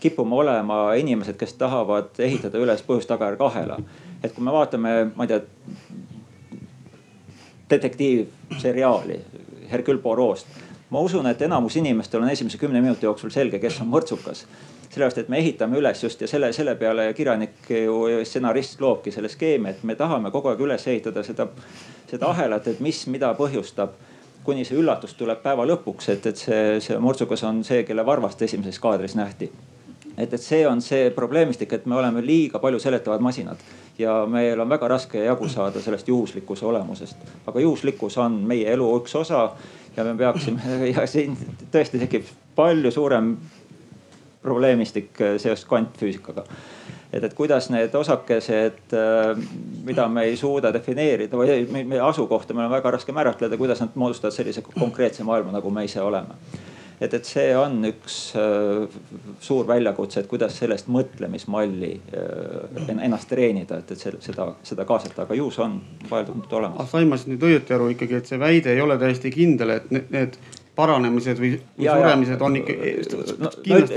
kipume olema inimesed, kes tahavad ehitada üles põhjus-tagajärg ahela. et kui me vaatame, ma ei tea, detektiivseriaali Hercule Poirot'st ma usun, et enamus inimestel on esimese kümne minuti jooksul selge, kes on mõrtsukas sellepärast, et me ehitame üles just ja selle, selle peale kirjanik ju stsenarist loobki selle skeemi, et me tahame kogu aeg üles ehitada seda, seda ahelat, et mis, mida põhjustab kuni see üllatus tuleb päeva lõpuks, et, et see, see murtsukas on see, kelle varvast esimeses kaadris nähti. et, et see on see probleemistik, et me oleme liiga palju seletavad masinad ja meil on väga raske jagu saada sellest juhuslikkuse olemusest. aga juhuslikkus on meie elu üks osa ja me peaksime ja siin tõesti tekib palju suurem probleemistik äh, seoses kvantfüüsikaga. et, et kuidas need osakesed, äh, mida me ei suuda defineerida või meie asukohta meil on väga raske määratleda, kuidas nad moodustavad sellise konkreetse maailma, nagu me ise oleme et, et see on üks äh, suur väljakutse, et kuidas sellest mõtlemismalli äh, ennast treenida, et, et seda, seda kaasata, aga ju see on vaieldamatult olemas. sain ma siis nüüd õieti aru ikkagi, et see väide ei ole täiesti kindel, et need, need paranemised või, või ja, suremised on ikka no,.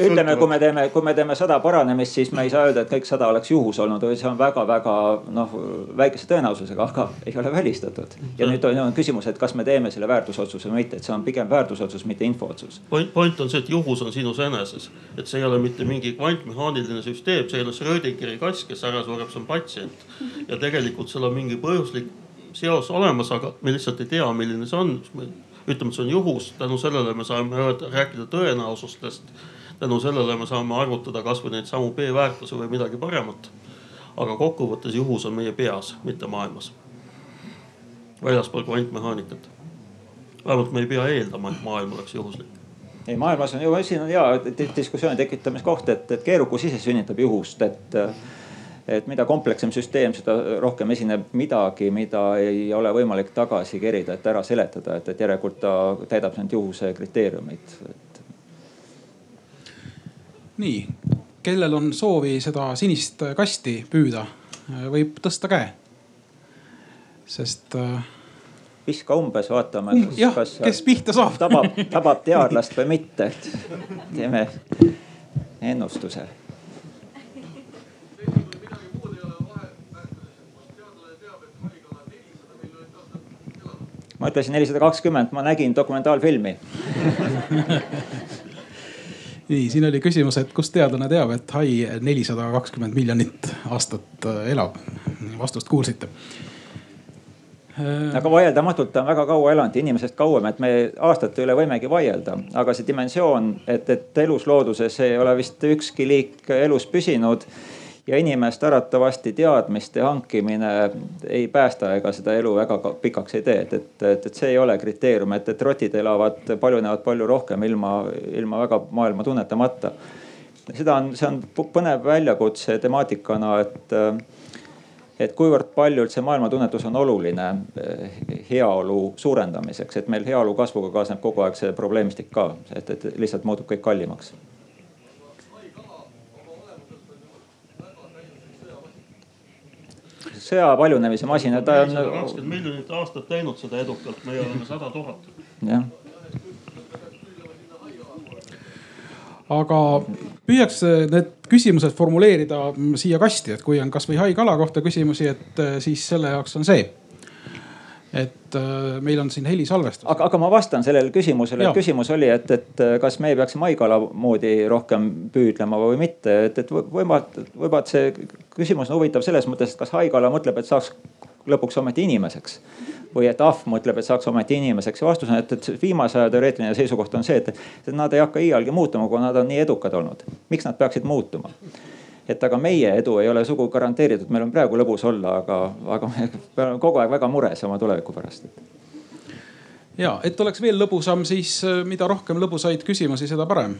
ütleme, kui me teeme, kui me teeme sada paranemist, siis me ei saa öelda, et kõik sada oleks juhus olnud, vaid see on väga-väga noh väikese tõenäosusega, aga ei ole välistatud. ja nüüd on, on küsimus, et kas me teeme selle väärtusotsuse või mitte, et see on pigem väärtusotsus, mitte infootsus. point, point on see, et juhus on sinus eneses, et see ei ole mitte mingi kvantmehaaniline süsteem, see ei ole Schrödingeri kass, kes ära sureb, see on patsient. ja tegelikult seal on mingi põhjuslik seos olemas, aga me lihtsalt ei tea, milline see on ütleme, et see on juhus, tänu sellele me saame öelda, rääkida tõenäosustest. tänu sellele me saame arvutada kasvõi neid samu B-väärtusi või midagi paremat. aga kokkuvõttes juhus on meie peas, mitte maailmas väljaspool kvantmehaanikat. vähemalt me ei pea eeldama, et maailm oleks juhuslik ei, maailmas on ju, siin on hea diskussiooni tekitamise koht, et, et keerukus ise sünnitab juhust, et et mida komplekssem süsteem, seda rohkem esineb midagi, mida ei ole võimalik tagasi kerida, et ära seletada, et, et järelikult ta täidab neid juhuse kriteeriumeid et.... nii, kellel on soovi seda sinist kasti püüda, võib tõsta käe. sest äh, viska umbes, vaatame. jah, kes pihta saab. tabab, tabab teadlast või mitte, et teeme ennustuse ma ütlesin nelisada kakskümmend, ma nägin dokumentaalfilmi nii, siin oli küsimus, et kust teadlane teab, et hai nelisada kakskümmend miljonit aastat äh, elab. vastust kuulsite. Äh, aga vaieldamatult ta on väga kaua elanud, inimesest kauem, et me aastate üle võimegi vaielda, aga see dimensioon, et, et eluslooduses ei ole vist ükski liik elus püsinud ja inimest arvatavasti teadmiste hankimine ei päästa ega seda elu väga pikaks ei tee, et, et, et, et see ei ole kriteerium, et, et rotid elavad, paljunevad palju rohkem ilma, ilma väga maailma tunnetamata. seda on, see on põnev väljakutse temaatikana, et et kuivõrd palju üldse maailmatunnetus on oluline heaolu suurendamiseks, et meil heaolu kasvuga kaasneb kogu aeg see probleemistik ka, et, et lihtsalt muutub kõik kallimaks sõja paljunemise masina, ta on. kakskümmend miljonit aastat teinud seda edukalt, meie oleme sada tuhat. jah aga püüaks need küsimused formuleerida siia kasti, et kui on kasvõi haikala kohta küsimusi, et siis selle jaoks on see et äh, meil on siin helisalvestus. aga, aga ma vastan sellele küsimusele, et küsimus oli, et, et äh, kas me peaksime haigala moodi rohkem püüdlema või mitte, et, et võib-olla, võib-olla see küsimus on huvitav selles mõttes, et kas haigala mõtleb, et saaks lõpuks ometi inimeseks või et ahv mõtleb, et saaks ometi inimeseks ja vastus on, et, et viimase aja teoreetiline seisukoht on see, et, nad ei hakka iialgi muutuma, kui nad on nii edukad olnud. miks nad peaksid muutuma? Et aga meie edu ei ole sugugi garanteeritud, meil on praegu lõbus olla, aga, aga me oleme kogu aeg väga mures oma tuleviku pärast ja et oleks veel lõbusam, siis äh, mida rohkem lõbusaid küsimusi, seda parem.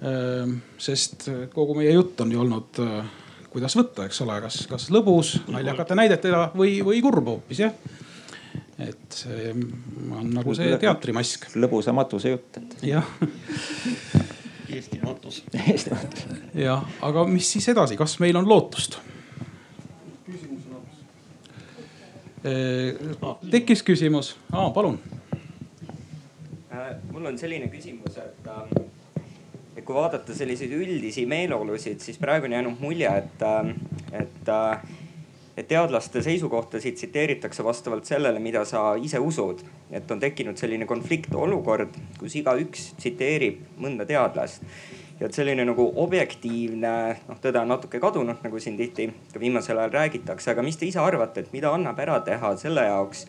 Ehm, sest kogu meie jutt on ju olnud, äh, kuidas võtta, eks ole, kas, kas lõbus naljakate näidetega või, või kurb hoopis jah. et see on nagu see teatrimask. lõbusa matuse jutt. jah Eesti matus. Eesti matus. jah, aga mis siis edasi, kas meil on lootust? hoopis. tekkis küsimus, palun. Äh, mul on selline küsimus, et, ähm, et kui vaadata selliseid üldisi meeleolusid, siis praegu on jäänud mulje, et, ähm, et äh, et teadlaste seisukohtasid tsiteeritakse vastavalt sellele, mida sa ise usud. et on tekkinud selline konfliktolukord, kus igaüks tsiteerib mõnda teadlast. ja et selline nagu objektiivne, noh tõde on natuke kadunud, nagu siin tihti ka viimasel ajal räägitakse, aga mis te ise arvate, et mida annab ära teha selle jaoks,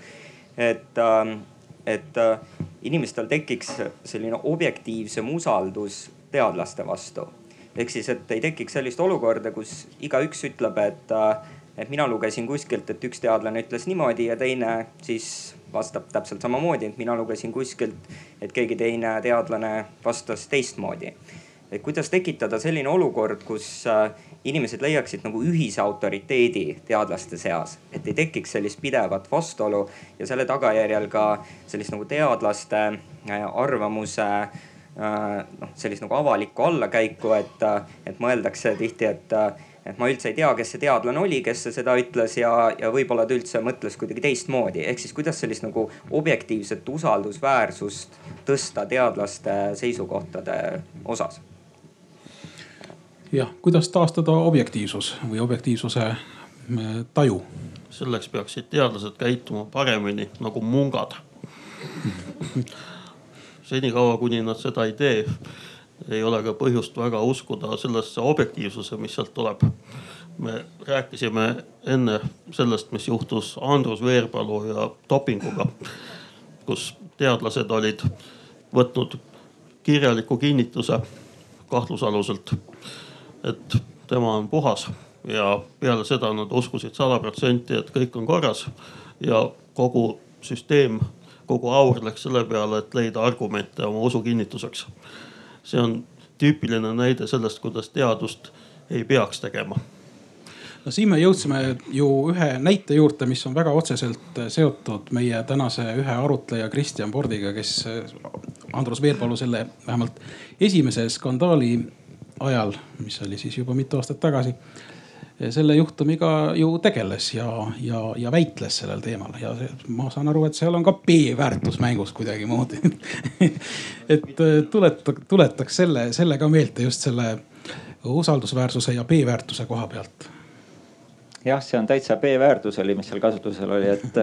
et, ähm, et äh, inimestel tekiks selline objektiivsem usaldus teadlaste vastu ehk siis, et ei tekiks sellist olukorda, kus igaüks ütleb, et äh, et mina lugesin kuskilt, et üks teadlane ütles niimoodi ja teine siis vastab täpselt samamoodi, et mina lugesin kuskilt, et keegi teine teadlane vastas teistmoodi. et kuidas tekitada selline olukord, kus äh, inimesed leiaksid nagu ühise autoriteedi teadlaste seas, et ei tekiks sellist pidevat vastuolu ja selle tagajärjel ka sellist nagu teadlaste äh, arvamuse äh, noh, sellist nagu avalikku allakäiku, et, et mõeldakse tihti, et et ma üldse ei tea, kes see teadlane oli, kes seda ütles ja, ja võib-olla ta üldse mõtles kuidagi teistmoodi. ehk siis kuidas sellist nagu objektiivset usaldusväärsust tõsta teadlaste seisukohtade osas? jah, kuidas taastada objektiivsus või objektiivsuse äh, taju? selleks peaksid teadlased käituma paremini nagu mungad senikaua, kuni nad seda ei tee ei ole ka põhjust väga uskuda sellesse objektiivsuse, mis sealt tuleb. me rääkisime enne sellest, mis juhtus Andrus Veerpalu ja dopinguga, kus teadlased olid võtnud kirjaliku kinnituse kahtlusaluselt, et tema on puhas ja peale seda nad uskusid sada protsenti, et kõik on korras. ja kogu süsteem, kogu aur läks selle peale, et leida argumente oma usu kinnituseks. See on tüüpiline näide sellest, kuidas teadust ei peaks tegema. No siin me jõudsime ju ühe näite juurde, mis on väga otseselt seotud meie tänase ühe arutleja Kristjan Pordiga, kes Andrus Veerpalu selle vähemalt esimese skandaali ajal, mis oli siis juba mitu aastat tagasi selle juhtumiga ju tegeles ja, ja, ja väitles sellel teemal. Ja see, ma saan aru, et seal on ka B-väärtus mängus kuidagimoodi et äh, tuleta, tuletaks selle, selle ka meelde just selle usaldusväärsuse ja B-väärtuse koha pealt. jah, see on täitsa B-väärtus oli, mis seal kasutusel oli, et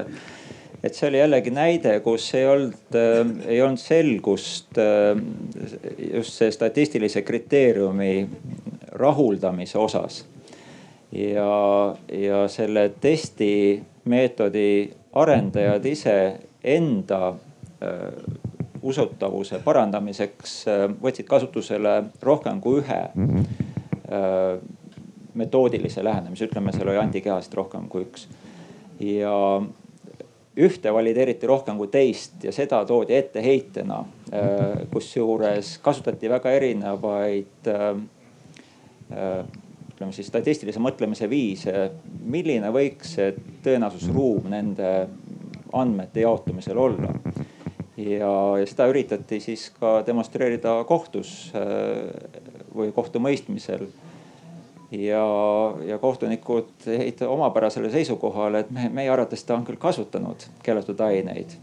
et see oli jällegi näide, kus ei olnud äh,, ei olnud selgust äh, just see statistilise kriteeriumi rahuldamise osas ja, ja selle testimeetodi arendajad ise enda äh, usutavuse parandamiseks äh, võtsid kasutusele rohkem kui ühe äh, metoodilise lähenemise, ütleme, seal oli antikehast rohkem kui üks. ja ühte valideeriti rohkem kui teist ja seda toodi etteheitena, äh, kusjuures kasutati väga erinevaid äh, äh, ütleme siis statistilise mõtlemise viise, milline võiks see tõenäosusruum nende andmete jaotumisel olla. ja, ja seda üritati siis ka demonstreerida kohtus äh, või kohtumõistmisel ja, ja kohtunikud jäid omapärasele seisukohale, et me, meie arvates ta on küll kasutanud keelatud aineid.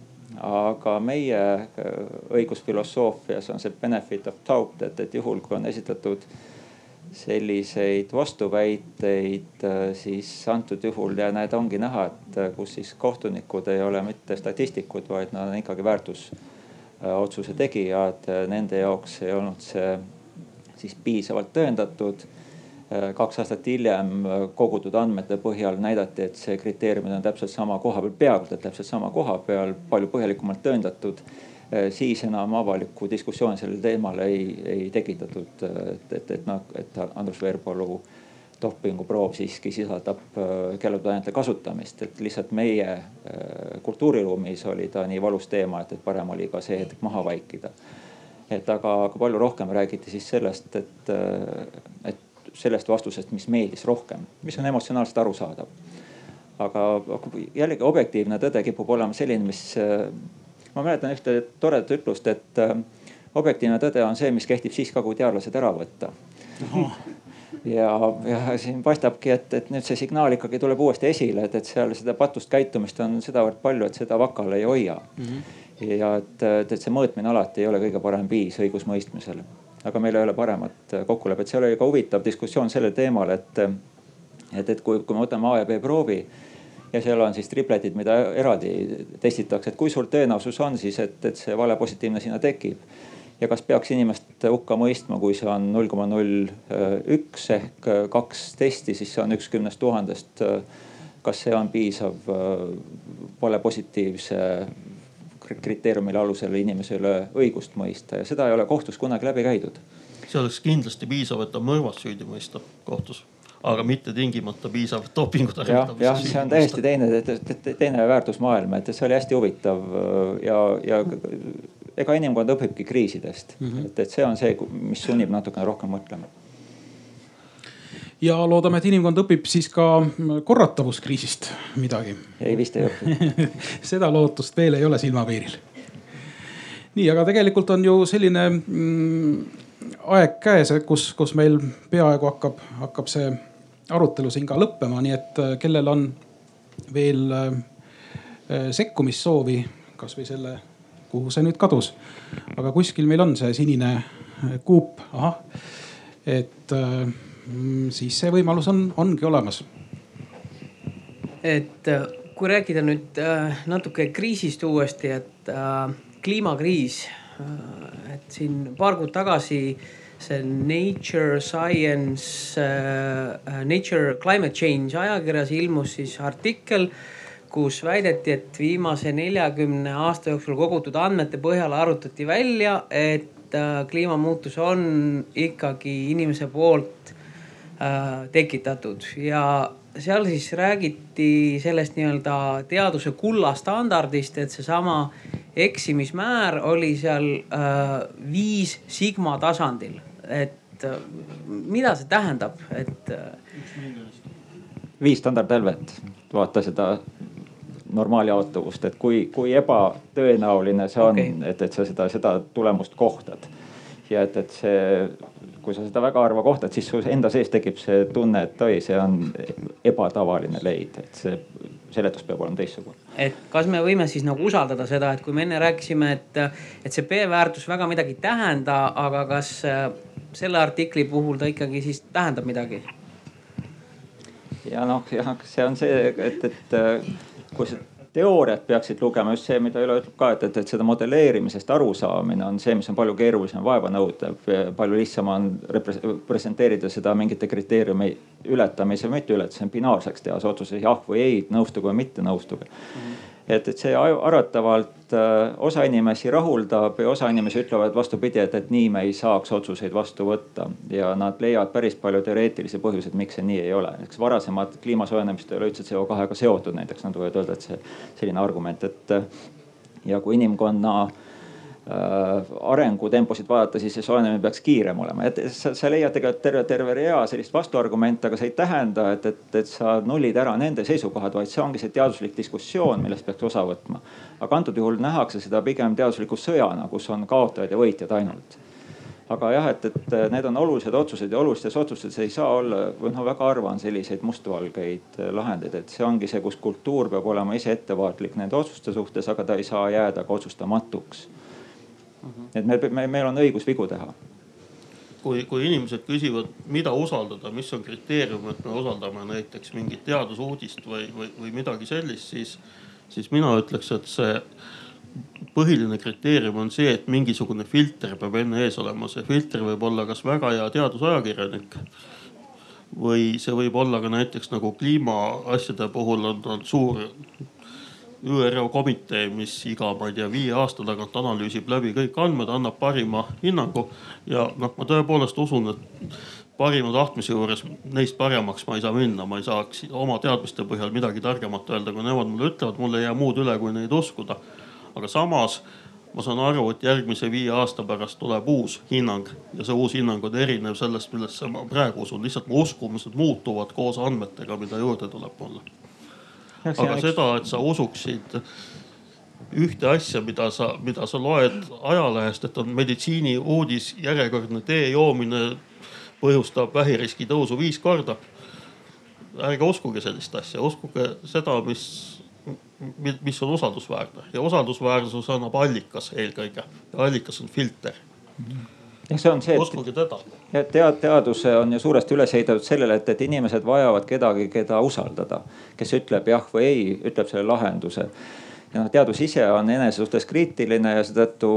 aga meie äh, õigusfilosoofias on see benefit of doubt, et, et juhul kui on esitatud äh, selliseid vastuväiteid, äh, siis antud juhul ja näed, ongi näha, et äh, kus siis kohtunikud ei ole mitte statistikud, vaid nad on ikkagi väärtusotsuse tegijad. Nende jaoks ei olnud see siis piisavalt tõendatud. Äh, kaks aastat hiljem kogutud andmete põhjal näidati, et see kriteeriumid on täpselt sama koha peal, peaaegu täpselt sama koha peal, palju põhjalikumalt tõendatud siis enam avalikku diskussiooni sellel teemal ei, ei tekitatud. et, et, et noh, et Andrus Veerpalu dopinguproov siiski sisaldab äh, keelatud ainete kasutamist, et lihtsalt meie äh, kultuuriruumis oli ta nii valus teema, et, et parem oli ka see hetk maha vaikida. et aga, aga palju rohkem räägiti siis sellest, et, et sellest vastusest, mis meeldis rohkem, mis on emotsionaalselt arusaadav. aga jällegi objektiivne tõde kipub olema selline, mis ma mäletan ühte toredat ütlust, et äh, objektiivne tõde on see, mis kehtib siis ka, kui teadlased ära võtta. ja, ja siin paistabki, et, et nüüd see signaal ikkagi tuleb uuesti esile, et, et seal seda patust käitumist on sedavõrd palju, et seda vakal ei hoia mm. -hmm. ja et, et, et see mõõtmine alati ei ole kõige parem viis õigusmõistmisel. aga meil ei ole paremat kokkulepet, seal oli ka huvitav diskussioon sellel teemal, et, et, et kui, kui me võtame A ja B proovi ja seal on siis tripletid, mida eraldi testitakse, et kui suur tõenäosus on siis, et, et see vale positiivne sinna tekib. ja kas peaks inimest hukka mõistma, kui see on null koma null üks ehk kaks testi, siis see on üks kümnest tuhandest. kas see on piisav vale positiivse kriteeriumile alusel inimese üle õigust mõista ja seda ei ole kohtus kunagi läbi käidud. see oleks kindlasti piisav, et ta mõrvas süüdi mõista kohtus aga mitte tingimata piisav dopingu tarvitamiseks. jah, see on täiesti teine, teine väärtusmaailm, et see oli hästi huvitav ja, ja ega inimkond õpibki kriisidest mm, -hmm. et, et see on see, mis sunnib natukene rohkem mõtlema ja loodame, et inimkond õpib siis ka korratavuskriisist midagi. ei, vist ei õpi seda lootust veel ei ole silmapiiril. nii, aga tegelikult on ju selline mm, aeg käes, kus, kus meil peaaegu hakkab, hakkab see arutelu siin ka lõppema, nii et äh, kellel on veel äh, äh, sekkumissoovi, kasvõi selle, kuhu see nüüd kadus. aga kuskil meil on see sinine kuup, ahah. et mm, siis see võimalus on, ongi olemas. et kui rääkida nüüd natuke kriisist uuesti, et kliimakriis, et siin paar kuud tagasi see Nature Science äh,, Nature Climate Change ajakirjas ilmus siis artikkel, kus väideti, et viimase neljakümne aasta jooksul kogutud andmete põhjal arvutati välja, et äh, kliimamuutus on ikkagi inimese poolt äh, tekitatud. Ja seal siis räägiti sellest nii-öelda teaduse kullastandardist, et seesama eksimismäär oli seal äh, viis sigma tasandil, et äh, mida see tähendab, et äh,? viis standardhälvet, vaata seda normaaljaotuvust, et kui, kui ebatõenäoline see on okay., et, et sa seda, seda tulemust kohtad. ja et, et see, kui sa seda väga harva kohtad, siis su enda sees tekib see tunne, et oi, see on ebatavaline leid, et see seletus peab olema teistsugune. et kas me võime siis nagu usaldada seda, et kui me enne rääkisime, et, et see B-väärtus väga midagi ei tähenda, aga kas äh, selle artikli puhul ta ikkagi siis tähendab midagi? ja noh, jah, see on see, et, et kui sa teooriat peaksid lugema, just see, mida Ülo ütleb ka, et, et, et seda modelleerimisest arusaamine on see, mis on palju keerulisem, vaevanõudev. palju lihtsam on representeerida seda mingite kriteeriumi ületamise või mitte ületamise, binaarseks teha see otsus jah või ei, nõustuge või mitte nõustuge mm. -hmm et, et see arvatavalt äh, osa inimesi rahuldab ja osa inimesi ütlevad vastupidi, et, et nii me ei saaks otsuseid vastu võtta. ja nad leiavad päris palju teoreetilisi põhjuseid, miks see nii ei ole. näiteks varasemad kliima soojenemist ei ole üldse CO2-ga seotud, näiteks nad võivad öelda, et see selline argument, et ja kui inimkonna Äh, arengutemposid vaadata, siis see soojenemine peaks kiirem olema, et sa, sa leiad tegelikult terve, terve rea sellist vastuargumente, aga see ei tähenda, et, et, et sa nullid ära nende seisukohad, vaid see ongi see teaduslik diskussioon, millest peaks osa võtma. aga antud juhul nähakse seda pigem teadusliku sõjana, kus on kaotajad ja võitjad ainult. aga jah, et, et need on olulised otsused ja olulistes otsustes ei saa olla, või noh, väga harva on selliseid mustvalgeid lahendeid, et see ongi see, kus kultuur peab olema ise ettevaatlik nende otsuste suhtes, aga ta ei saa jääda ka otsustamatuks et meil, meil, meil on õigus vigu teha kui, kui inimesed küsivad, mida usaldada, mis on kriteerium, et me usaldame näiteks mingit teadusuudist või, või, või midagi sellist, siis, siis mina ütleks, et see põhiline kriteerium on see, et mingisugune filter peab enne ees olema. see filter võib olla kas väga hea teadusajakirjanik või see võib olla ka näiteks nagu kliimaasjade puhul on, on suur ÜRO komitee, mis iga, ma ei tea, viie aasta tagant analüüsib läbi kõik andmed, annab parima hinnangu. ja noh, ma tõepoolest usun, et parima tahtmise juures neist paremaks ma ei saa minna, ma ei saaks oma teadmiste põhjal midagi targemat öelda, kui nemad mulle ütlevad, mul ei jää muud üle, kui neid uskuda. aga samas ma saan aru, et järgmise viie aasta pärast tuleb uus hinnang. Ja see uus hinnang on erinev sellest, millesse ma praegu usun, lihtsalt mu uskumused muutuvad koos andmetega, mida juurde tuleb mulle aga seda, et sa usuksid ühte asja, mida sa, mida sa loed ajalehest, et on meditsiiniuudis, järjekordne tee joomine põhjustab vähiriski tõusu viis korda. ärge uskuge sellist asja, uskuge seda, mis, mis on usaldusväärne ja usaldusväärsus annab allikas eelkõige allikas on filter mm. -hmm jah, see on see, et tead, teadus on ju suuresti üles ehitatud sellele, et, et inimesed vajavad kedagi, keda usaldada, kes ütleb jah või ei, ütleb selle lahenduse ja noh, teadus ise on enese suhtes kriitiline ja seetõttu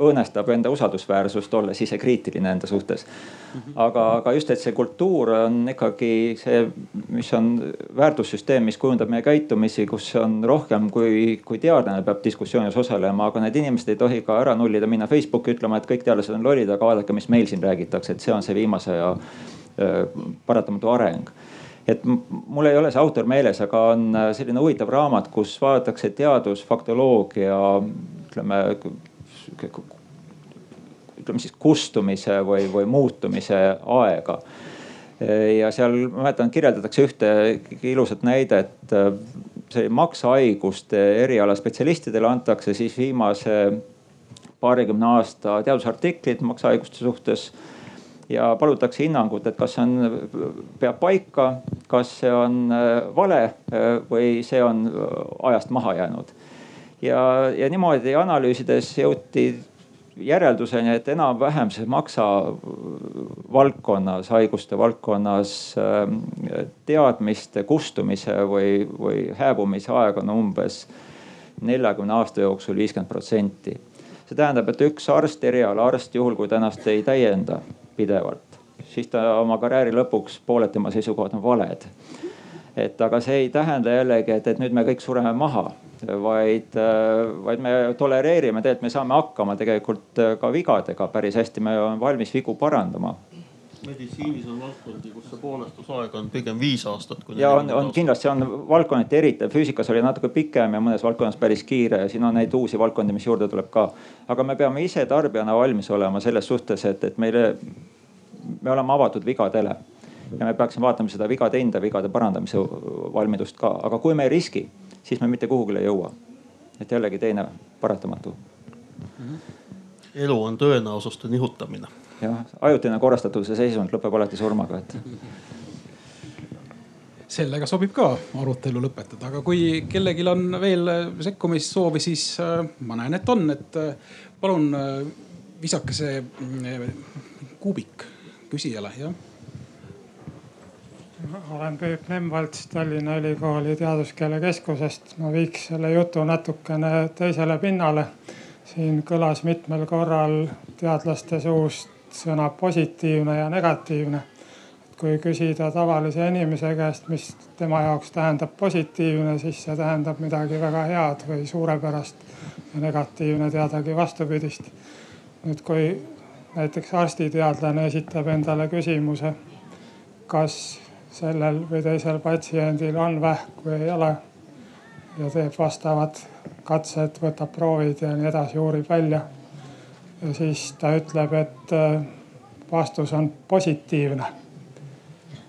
õõnestab enda usaldusväärsust, olles ise kriitiline enda suhtes. aga, aga just, et see kultuur on ikkagi see, mis on väärtussüsteem, mis kujundab meie käitumisi, kus on rohkem kui, kui teadlane peab diskussioonis osalema, aga need inimesed ei tohi ka ära nullida, minna Facebooki ütlema, et kõik teadlased on lollid, aga vaadake, mis meil siin räägitakse, et see on see viimase aja paratamatu areng et mul ei ole see autor meeles, aga on äh, selline huvitav raamat, kus vaadatakse teadusfaktoloogia, ütleme, ütleme siis kustumise või, või muutumise aega. ja seal ma mäletan, kirjeldatakse ühte ilusat näidet. see maksahaiguste eriala spetsialistidele antakse siis viimase paarikümne aasta teadusartiklid maksahaiguste suhtes ja palutakse hinnangut, et kas see on, peab paika, kas see on äh, vale äh, või see on äh, ajast maha jäänud. ja, ja niimoodi analüüsides jõuti järelduseni, et enam-vähem see maksa valdkonnas, haiguste valdkonnas teadmiste kustumise või, või hääbumise aeg on umbes neljakümne aasta jooksul viiskümmend protsenti. see tähendab, et üks arst, erialaarst, juhul kui ta ennast ei täienda pidevalt, siis ta oma karjääri lõpuks pooled tema seisukohad on valed. et aga see ei tähenda jällegi, et, et nüüd me kõik sureme maha, vaid, vaid me tolereerime, tegelikult me saame hakkama tegelikult ka vigadega päris hästi, me oleme valmis vigu parandama meditsiinis on valdkondi, kus see poolestusaeg on pigem viis aastat. ja on, on kindlasti on valdkonniti eriti, füüsikas oli natuke pikem ja mõnes valdkonnas päris kiire ja siin on neid uusi valdkondi, mis juurde tuleb ka. aga me peame ise tarbijana valmis olema selles suhtes, et, et meile, me oleme avatud vigadele ja me peaksime vaatama seda vigade enda, vigade parandamise valmidust ka, aga kui me ei riski, siis me mitte kuhugile ei jõua. et jällegi teine paratamatu. -hmm elu on tõenäosuste nihutamine. jah, ajutine korrastatuse seisund lõpeb alati surmaga, et sellega sobib ka arutelu lõpetada, aga kui kellelgi on veel sekkumissoovi, siis äh, ma näen, et on, et äh, palun äh, visake see kuubik küsijale, jah. olen Peep Nemvalts Tallinna Ülikooli Teaduskeele Keskusest. ma viiks selle jutu natukene teisele pinnale siin kõlas mitmel korral teadlaste suust sõna positiivne ja negatiivne. kui küsida tavalise inimese käest, mis tema jaoks tähendab positiivne, siis see tähendab midagi väga head või suurepärast. ja negatiivne teadagi vastupidist. nüüd, kui näiteks arstiteadlane esitab endale küsimuse, kas sellel või teisel patsiendil on vähk või ei ole ja teeb vastavad katsed, võtab proovid ja nii edasi, uurib välja. ja siis ta ütleb, et äh, vastus on positiivne.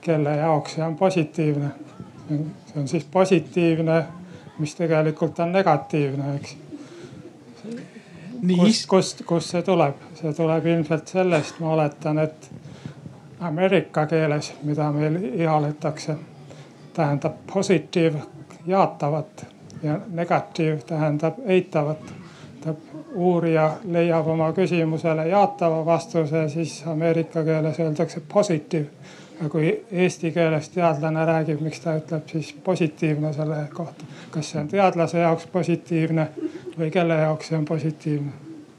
kelle jaoks see on positiivne? see on siis positiivne, mis tegelikult on negatiivne, eks. Kust, kust, kust see tuleb? see tuleb ilmselt sellest, ma oletan, et ameerika keeles, mida meil ihaletakse, tähendab positive jaatavat ja negatiiv tähendab eitavat. uurija leiab oma küsimusele jaatava vastuse, siis ameerika keeles öeldakse positive. Ja kui eesti keeles teadlane räägib, miks ta ütleb siis positiivne selle kohta. kas see on teadlase jaoks positiivne või kelle jaoks see on positiivne?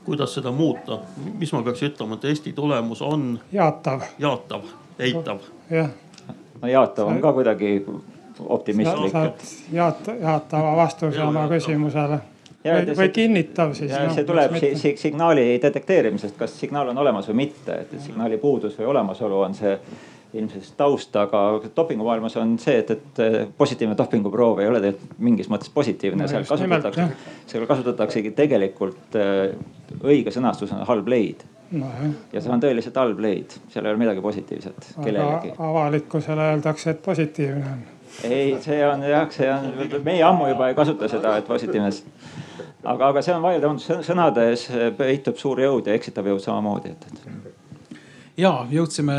kuidas seda muuta, mis ma peaks ütlema, et Eesti tulemus on? jaatav. jaatav, eitav. jah. no jaatav on ka kuidagi optimistlik. saad jaata, jaatava vastuse oma küsimusele. või, või kinnitav siis. No, see tuleb si signaali detekteerimisest, kas signaal on olemas või mitte, et signaali puudus või olemasolu on see ilmselt taust, aga dopingumaailmas on see, et, et positiivne dopinguproov ei ole tegelikult mingis mõttes positiivne no,, seal kasutatakse, seal kasutataksegi tegelikult äh, õige sõnastusena halb leid no,. ja see on tõeliselt halb leid, seal ei ole midagi positiivset kellelegi. avalikkusele öeldakse, et positiivne on ei, see on jah, see on, meie ammu juba ei kasuta seda, et positiivne. aga, aga see on vaieldamatult sõnades peitub suur jõud ja eksitav jõud samamoodi, et, et ja jõudsime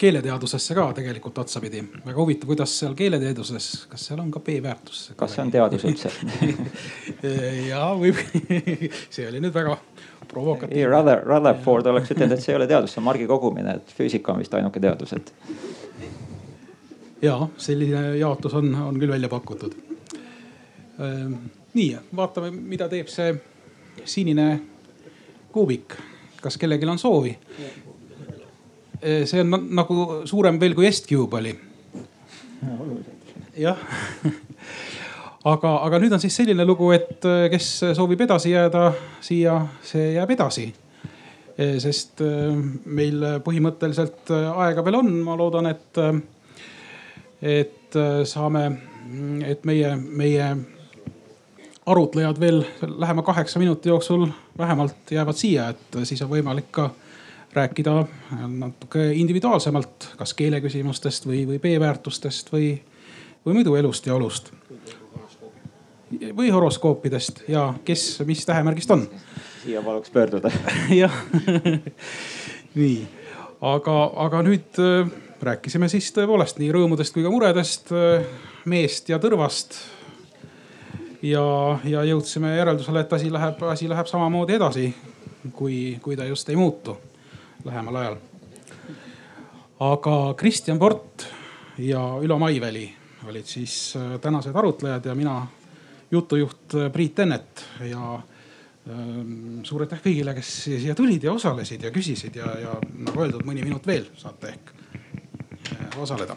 keeleteadusesse ka tegelikult otsapidi. väga huvitav, kuidas seal keeleteaduses, kas seal on ka B-väärtus? kas see on teadus üldse ja võib see oli nüüd väga provokatiivne. Ruther, Rutherford oleks ütelnud, et see ei ole teadus, see on margi kogumine, et füüsika on vist ainuke teadus, et ja selline jaotus on, on küll välja pakutud. Ehm, nii, vaatame, mida teeb see sinine kuubik. kas kellelgi on soovi? Ehm, see on nagu suurem veel kui Est-Cube oli. jah aga, aga nüüd on siis selline lugu, et eh, kes soovib edasi jääda siia, see jääb edasi. Ehm, sest meil põhimõtteliselt aega veel on, ma loodan, et et äh, saame, et meie, meie arutlejad veel lähema kaheksa minuti jooksul vähemalt jäävad siia, et siis on võimalik ka rääkida natuke individuaalsemalt, kas keeleküsimustest või, või B-väärtustest või, või muidu elust ja olust. või horoskoopidest ja kes, mis tähemärgist on. siia paluks pöörduda jah nii, aga, aga nüüd äh, rääkisime siis tõepoolest nii rõõmudest kui ka muredest, äh, meest ja tõrvast. ja, ja jõudsime järeldusele, et asi läheb, asi läheb samamoodi edasi, kui, kui ta just ei muutu lähemal ajal. aga Kristjan Port ja Ülo Maiväli olid siis äh, tänased arutlejad ja mina jutujuht äh, Priit Ennet ja ähm, suur aitäh kõigile, kes siia tulid ja osalesid ja küsisid ja, ja nagu öeldud, mõni minut veel saate ehk osaleda.